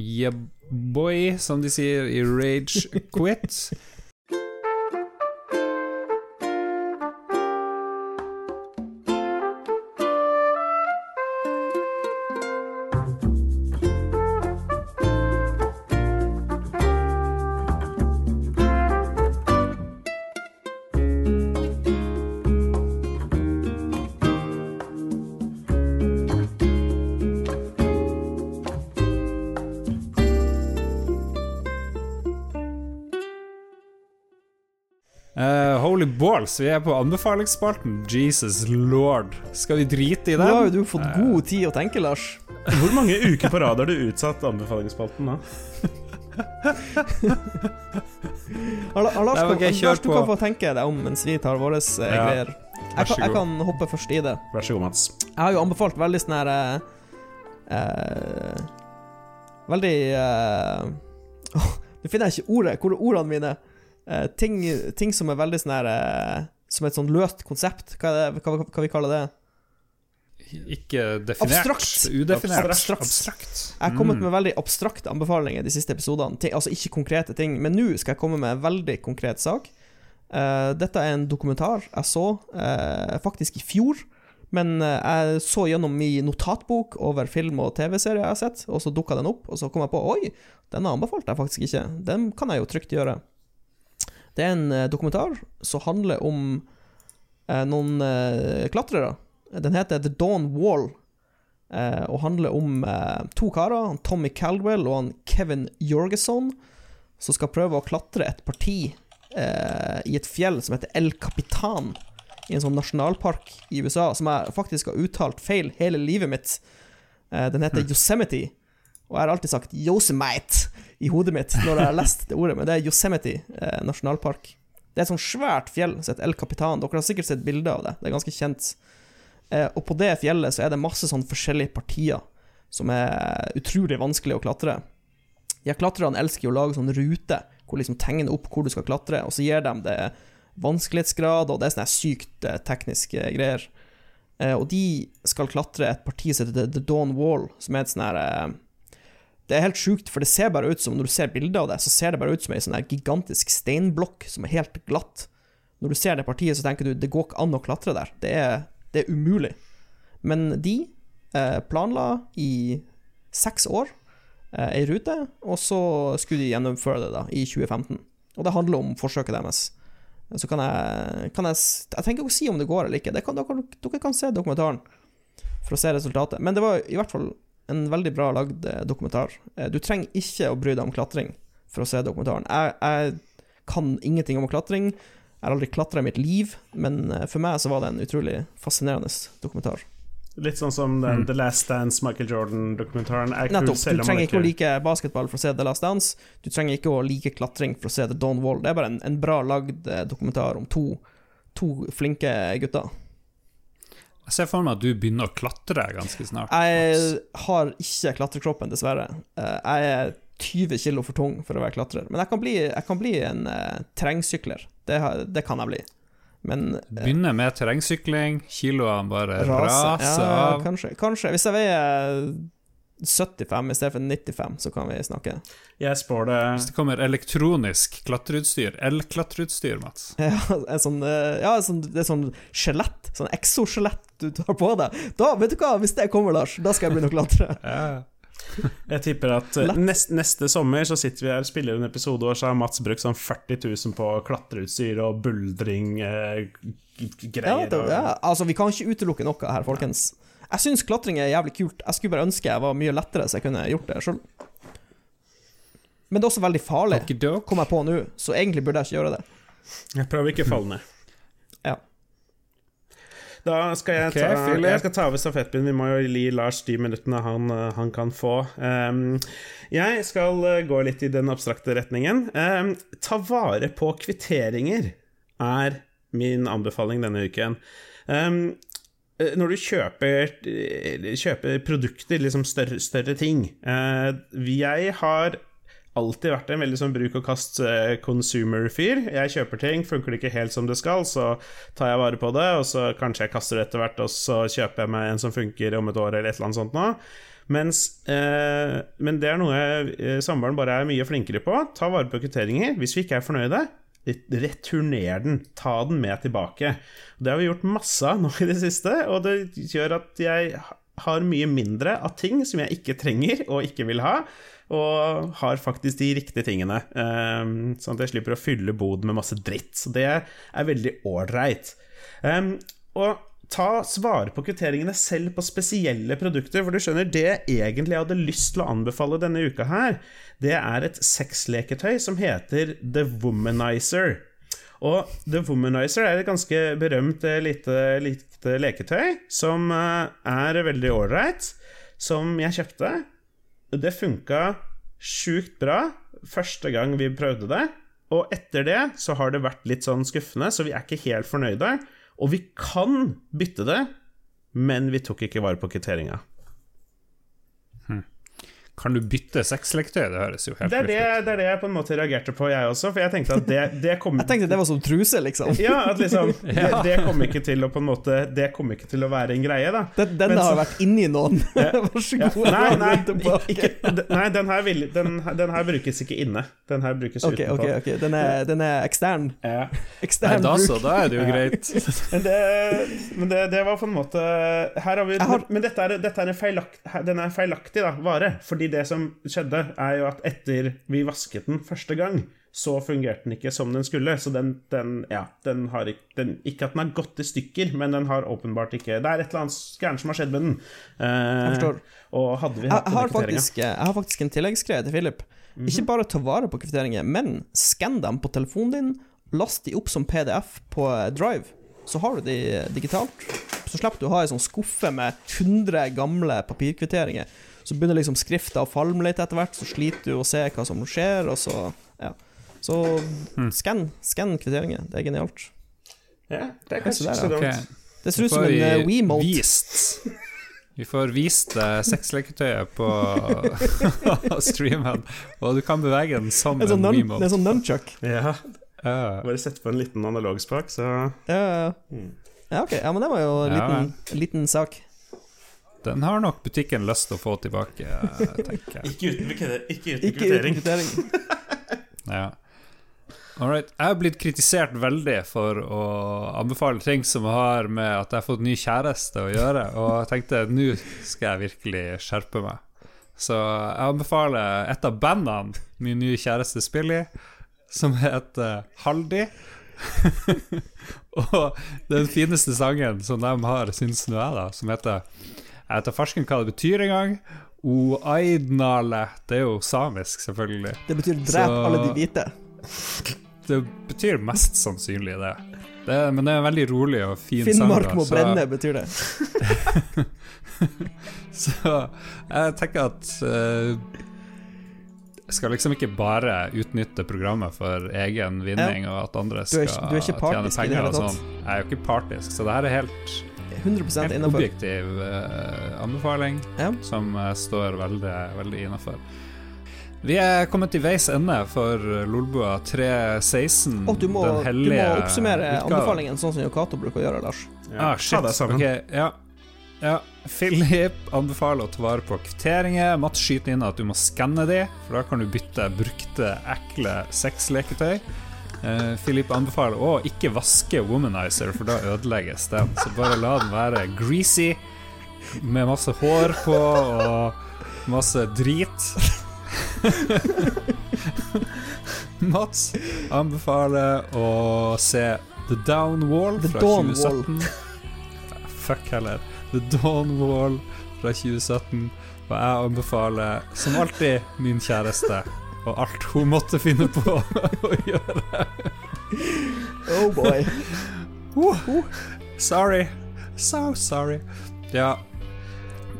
Yeah, boy, som de sier i Rage Quit. Holy vi er på anbefalingsspalten. Jesus lord. Skal vi drite i Nå har jo du fått god tid å tenke, Lars. Hvor mange uker på rad har du utsatt anbefalingsspalten da? Lars, Nei, okay, kan, Lars, du kan få tenke deg om mens vi tar våre eh, Ja, greier. Jeg kan, jeg kan hoppe først i det. Vær så god, Mats. Jeg har jo anbefalt veldig sånn her eh, eh, Veldig eh, Nå finner jeg ikke ordet. Hvor er ordene mine? Eh, ting, ting som er veldig sånn her eh, Som et sånn løst konsept. Hva, er det, hva, hva vi kaller det? Ikke definert. Abstrakt. Udefinert. Abstrakt. Abstrakt. Jeg har kommet Mm. med veldig abstrakte anbefalinger de siste episodene. Altså ikke konkrete ting, men nå skal jeg komme med en veldig konkret sak. Uh, dette er en dokumentar jeg så faktisk i fjor. Men jeg så gjennom min notatbok over film og TV-serier jeg har sett, og så dukka den opp, og så kom jeg på Oi, denne anbefalte jeg faktisk ikke. Den kan jeg jo trygt gjøre. Det er en eh, dokumentar som handler om eh, noen eh, klatrere. Den heter The Dawn Wall, eh, og handler om eh, to karer, Tommy Caldwell og han Kevin Jorgesson, som skal prøve å klatre et parti eh, i et fjell som heter El Capitan, i en sånn nasjonalpark i USA, som jeg faktisk har uttalt feil hele livet mitt. Den heter Yosemite, og jeg har alltid sagt Yosemite i hodet mitt når jeg har lest det ordet, men det er Yosemite eh, nasjonalpark. Det er et sånt svært fjell som heter El Capitan. Dere har sikkert sett bilder av det. Det er ganske kjent. Eh, og på det fjellet så er det masse sånn forskjellige partier som er utrolig vanskelig å klatre. De her klatrerne elsker jo å lage sånn rute, hvor liksom tegner opp hvor du skal klatre, og så gir de det vanskelighetsgrad, og det er sånne sykt eh, tekniske greier. Eh, og de skal klatre et parti som heter The Dawn Wall, som er et sånn her eh, Det er helt sjukt, for det ser bare ut som Når du ser bilder av det, så ser det bare ut som ei sånn gigantisk steinblokk som er helt glatt. Når du ser det partiet, så tenker du det går ikke an å klatre der. Det er, det er umulig. Men de eh, planla i seks år eh, rute, og så skulle de gjennomføre det da i 2015. Og det handler om forsøket deres. Så kan jeg, kan jeg Jeg tenker ikke å si om det går eller ikke. Kan, dere, dere kan se dokumentaren for å se resultatet. Men det var i hvert fall en veldig bra lagd eh, dokumentar. Eh, Du trenger ikke å bry deg om klatring for å se dokumentaren. Jeg, jeg kan ingenting om klatring. Jeg har aldri klatra i mitt liv, men eh, for meg så var det en utrolig fascinerende dokumentar. Litt sånn som den Mm. The Last Dance Michael Jordan-dokumentaren Nettopp. Du trenger ikke å like basketball for å se The Last Dance. Du trenger ikke å like klatring for å se The Dawn Wall. Det er bare en, en bra lagd dokumentar om to, to flinke gutter. Jeg ser for meg at du begynner å klatre ganske snart. Jeg har ikke klatrekroppen, dessverre. Eh, Jeg er 20 kilo for tung for å være klatrer. Men jeg kan bli, jeg kan bli en uh, terrengsykler. Det, det kan jeg bli. Men uh, Begynner med terrengsykling, kiloene bare raser, raser ja, av. Kanskje, kanskje. Hvis jeg veier 75 i stedet for 95, så kan vi snakke. Jeg spår det Hvis det kommer elektronisk klatreutstyr, el-klatreutstyr, Mats Ja, en sånn, eh, ja, en sånn, det er sånn skjelett, sånn exoskjelett du tar på deg. Da, vet du hva, hvis det kommer, Lars, da skal jeg begynne å klatre. ja. Jeg tipper at eh, nest, neste sommer så sitter vi her og spiller en episode, og så har Mats brukt sånn 40 000 på klatreutstyr og buldring eh, g- g- Ja, greier. det, ja, altså, vi kan ikke utelukke noe her, folkens. Jeg syns klatring er jævlig kult. Jeg skulle bare ønske jeg var mye lettere, så jeg kunne gjort det sjøl. Men det er også veldig farlig, kom jeg på nå, så egentlig burde jeg ikke gjøre det. Jeg prøver ikke å falle ned. Ja. Da skal jeg okay, ta, jeg skal ta over stafettpinnen. Vi må jo gi Lars de minuttene han, eh, han kan få. Um, jeg skal eh, gå litt i den abstrakte retningen. Um, ta vare på kvitteringer er min anbefaling denne uken. Um, når du kjøper, eh, kjøper produkter, liksom større, større ting eh, Jeg har alltid vært en veldig sånn bruk-og-kast-consumer-fyr. Jeg kjøper ting, funker det ikke helt som det skal, så tar jeg vare på det, og så kanskje jeg kaster det etter hvert, og så kjøper jeg meg en som funker om et år, eller et eller annet sånt nå. Mens, eh, men det er noe eh, samboeren bare er mye flinkere på. Ta vare på kvitteringer. Hvis vi ikke er fornøyde, returner den. Ta den med tilbake. Det har vi gjort masse av nå i det siste, og det gjør at jeg har mye mindre av ting som jeg ikke trenger og ikke vil ha, og har faktisk de riktige tingene. Um, sånn at jeg slipper å fylle boden med masse dritt. Så det er veldig ålreit. Um, og ta svare på kvitteringene selv på spesielle produkter, for du skjønner, det jeg egentlig hadde lyst til å anbefale denne uka her, det er et sexleketøy som heter The Womanizer. Og The Womanizer er et ganske berømt eh, lite, lite leketøy som eh, er veldig ålreit, som jeg kjøpte. Det funka sjukt bra første gang vi prøvde det, og etter det så har det vært litt sånn skuffende, så vi er ikke helt fornøyde. Og vi kan bytte det, men vi tok ikke vare på kvitteringa. Kan du bytte sexleketøy? Det høres jo helt Det er det, ut. det er det jeg på en måte reagerte på, jeg også, for jeg tenkte at det, det kom Jeg tenkte det var som truse, liksom. Ja, at liksom det, det kommer ikke til å på en måte Det kommer ikke til å være en greie, da. Den, denne Men så- har vært inni noen. Vær så Ja, god. nei, nei, den ikke, nei den, her vil, den, den her brukes ikke inne. Den her brukes okay, utenpå. Okay, okay. Den er, den er ekstern. Ja. Nei, da bruk. så, da er det jo greit. Men, det, men det, det var på en måte her har vi, har- Men dette er, dette er en feilakt, den er feilaktig da, vare. Fordi det som skjedde, er jo at etter vi vasket den første gang, så fungerte den ikke som den skulle. Så den, den ja, den har ikke den, Ikke at den har gått i stykker, men den har åpenbart ikke Det er et eller annet gærent som har skjedd med den. Eh, Jeg forstår. Og hadde vi hatt jeg, har faktisk, jeg har faktisk en tilleggsgreie til Philip. Mhm. Ikke bare ta vare på kvitteringer, men skann dem på telefonen din. Last de opp som PDF på Drive. Så har du de digitalt. Så slipper du å ha ei sånn skuffe med 100 gamle papirkvitteringer. Så begynner liksom skrifta å falme litt etter hvert, så sliter du å se hva som skjer, og så Ja. Så Hmm. skann skann kvitteringer. Det er genialt. Ja, det er kanskje ikke så dumt. Okay. Det ser ut som en uh, vi WeMote. Vist. Vi får vist deg sexleketøyet på streamen, og du kan bevege den som En en sånn, det er sånn nunchuck. Ja, Uh. bare sett på en liten analogspak, så Ja, ja, ja. Mm. ja, ok. Ja, men det var jo en liten, en liten sak. Den har nok butikken lyst til å få tilbake, tenker jeg. Ikke uten, ikke uten Ikke uten kvittering. kvittering. Ja. Alright. Jeg har blitt kritisert veldig for å anbefale ting som har med at jeg har fått ny kjæreste å gjøre, og jeg tenkte nå skal jeg virkelig skjerpe meg. Så jeg anbefaler et av bandene min nye kjæreste spiller i, som heter Haldi. og den fineste sangen som de har, syns nå jeg, da, som heter Jeg vet da farsken hva det betyr engang. Oaidnale. Det er jo samisk, selvfølgelig. Det betyr drep Så- alle de hvite. Det betyr mest sannsynlig det. det men det er en veldig rolig og fin sang. Finnmark må så- brenne, betyr det. Så jeg tenker at uh, Jeg skal liksom ikke bare utnytte programmet for egen vinning, og at andre Du skal tjene penger og sånn. Jeg er jo ikke partisk, så det her er helt, 100 helt innafor. objektiv uh, anbefaling Ja. som uh, står veldig, veldig innafor. Vi er kommet til veis ende for Lolbua 316. Oh, du må, den du må oppsummere utgaven. anbefalingen sånn som Yokato bruker å gjøre, Lars. Ja, Ah, shit. Ta deg sammen. Ok, ja. ja. Philip anbefaler å ta vare på kvitteringer. Mats skyter inn at du må skanne de, for da kan du bytte brukte, ekle sexleketøy. Eh, Philip anbefaler å ikke vaske Womanizer, for da ødelegges den. Så bare la den være greasy, med masse hår på og masse drit. Mats anbefaler å se The Down Wall The fra Dawn 2017. Fuck heller. The Dawn Wall fra 2017. Og jeg anbefaler, som alltid, min kjæreste og alt hun måtte finne på å gjøre. Oh boy. Sorry. So sorry. Ja.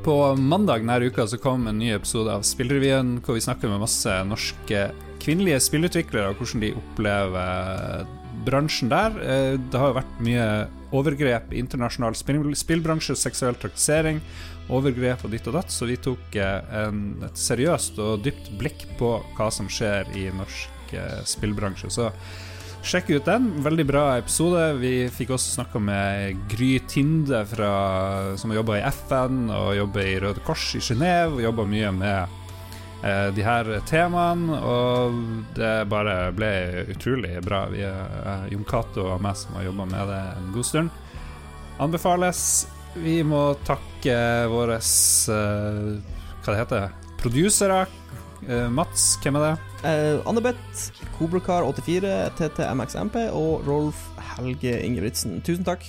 På mandag denne uka så kom en ny episode av Spillrevyen hvor vi snakker med masse norske kvinnelige spillutviklere og hvordan de opplever bransjen der. Eh, det har jo vært mye overgrep i internasjonal spill spillbransje, seksuell trakassering, overgrep og ditt og datt, så vi tok eh, en, et seriøst og dypt blikk på hva som skjer i norsk eh, spillbransje. Så Sjekk ut den. Veldig bra episode. Vi fikk også snakka med Gry Tinde, fra, som jobber i FN og jobber i Røde Kors i Genéve. Og jobber mye med eh, de her temaene, og det bare ble utrolig bra. Vi er Jon Cato og meg som har jobba med det en god stund. Anbefales. Vi må takke våre eh, Hva det heter Produsere. Eh, Mats, hvem er det? Eh, Annebeth, Kobrakar84, TTMXMP og Rolf Helge Ingebrigtsen. Tusen takk.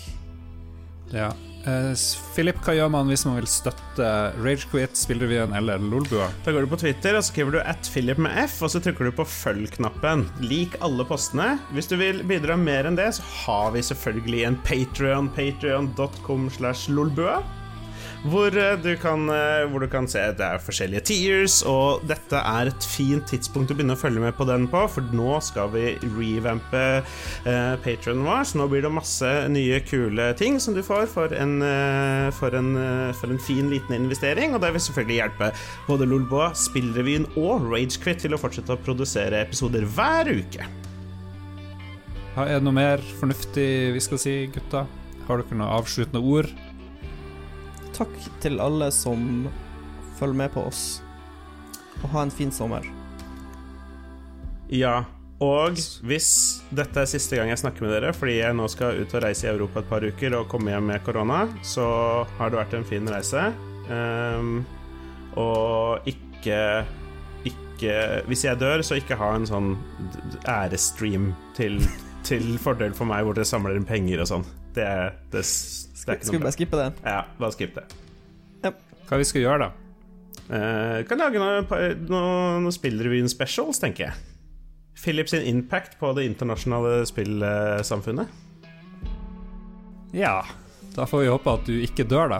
Ja. Eh, Philip, hva gjør man hvis man vil støtte Ragequit, Spillrevyen eller Lolbua? Da går du på Twitter og skriver du at Philip med F, og så trykker du på følg-knappen. Lik alle postene. Hvis du vil bidra mer enn det, så har vi selvfølgelig en Patrion, patrion.com slash lolbua. Hvor eh, du, kan, eh, hvor du kan se det er forskjellige tiers, og dette er et fint tidspunkt å begynne å følge med på den på, for nå skal vi revampe eh, Patronen vår, så nå blir det masse nye, kule ting som du får for en, eh, for en, for en fin, liten investering, og det vil selvfølgelig hjelpe både Lolboa, Spillrevyen og Ragequit til å fortsette å produsere episoder hver uke. Er det noe mer fornuftig vi skal si, gutta? Har dere noen avsluttende ord? Takk til alle som følger med på oss, og ha en fin sommer. Ja, og hvis dette er siste gang jeg snakker med dere, fordi jeg nå skal ut og reise i Europa et par uker og komme hjem med korona, så har det vært en fin reise. Um, og ikke ikke Hvis jeg dør, så ikke ha en sånn ærestream til, til fordel for meg, hvor dere samler inn penger og sånn. Det, det, Skal vi bare skippe det? Ja, bare skipp det. Ja. Hva vi skal gjøre, da? Uh, kan lage noen noe, noe Spillrevyen specials, tenker jeg. Philips sin impact på det internasjonale spillsamfunnet. Ja, da får vi håpe at du ikke dør, da.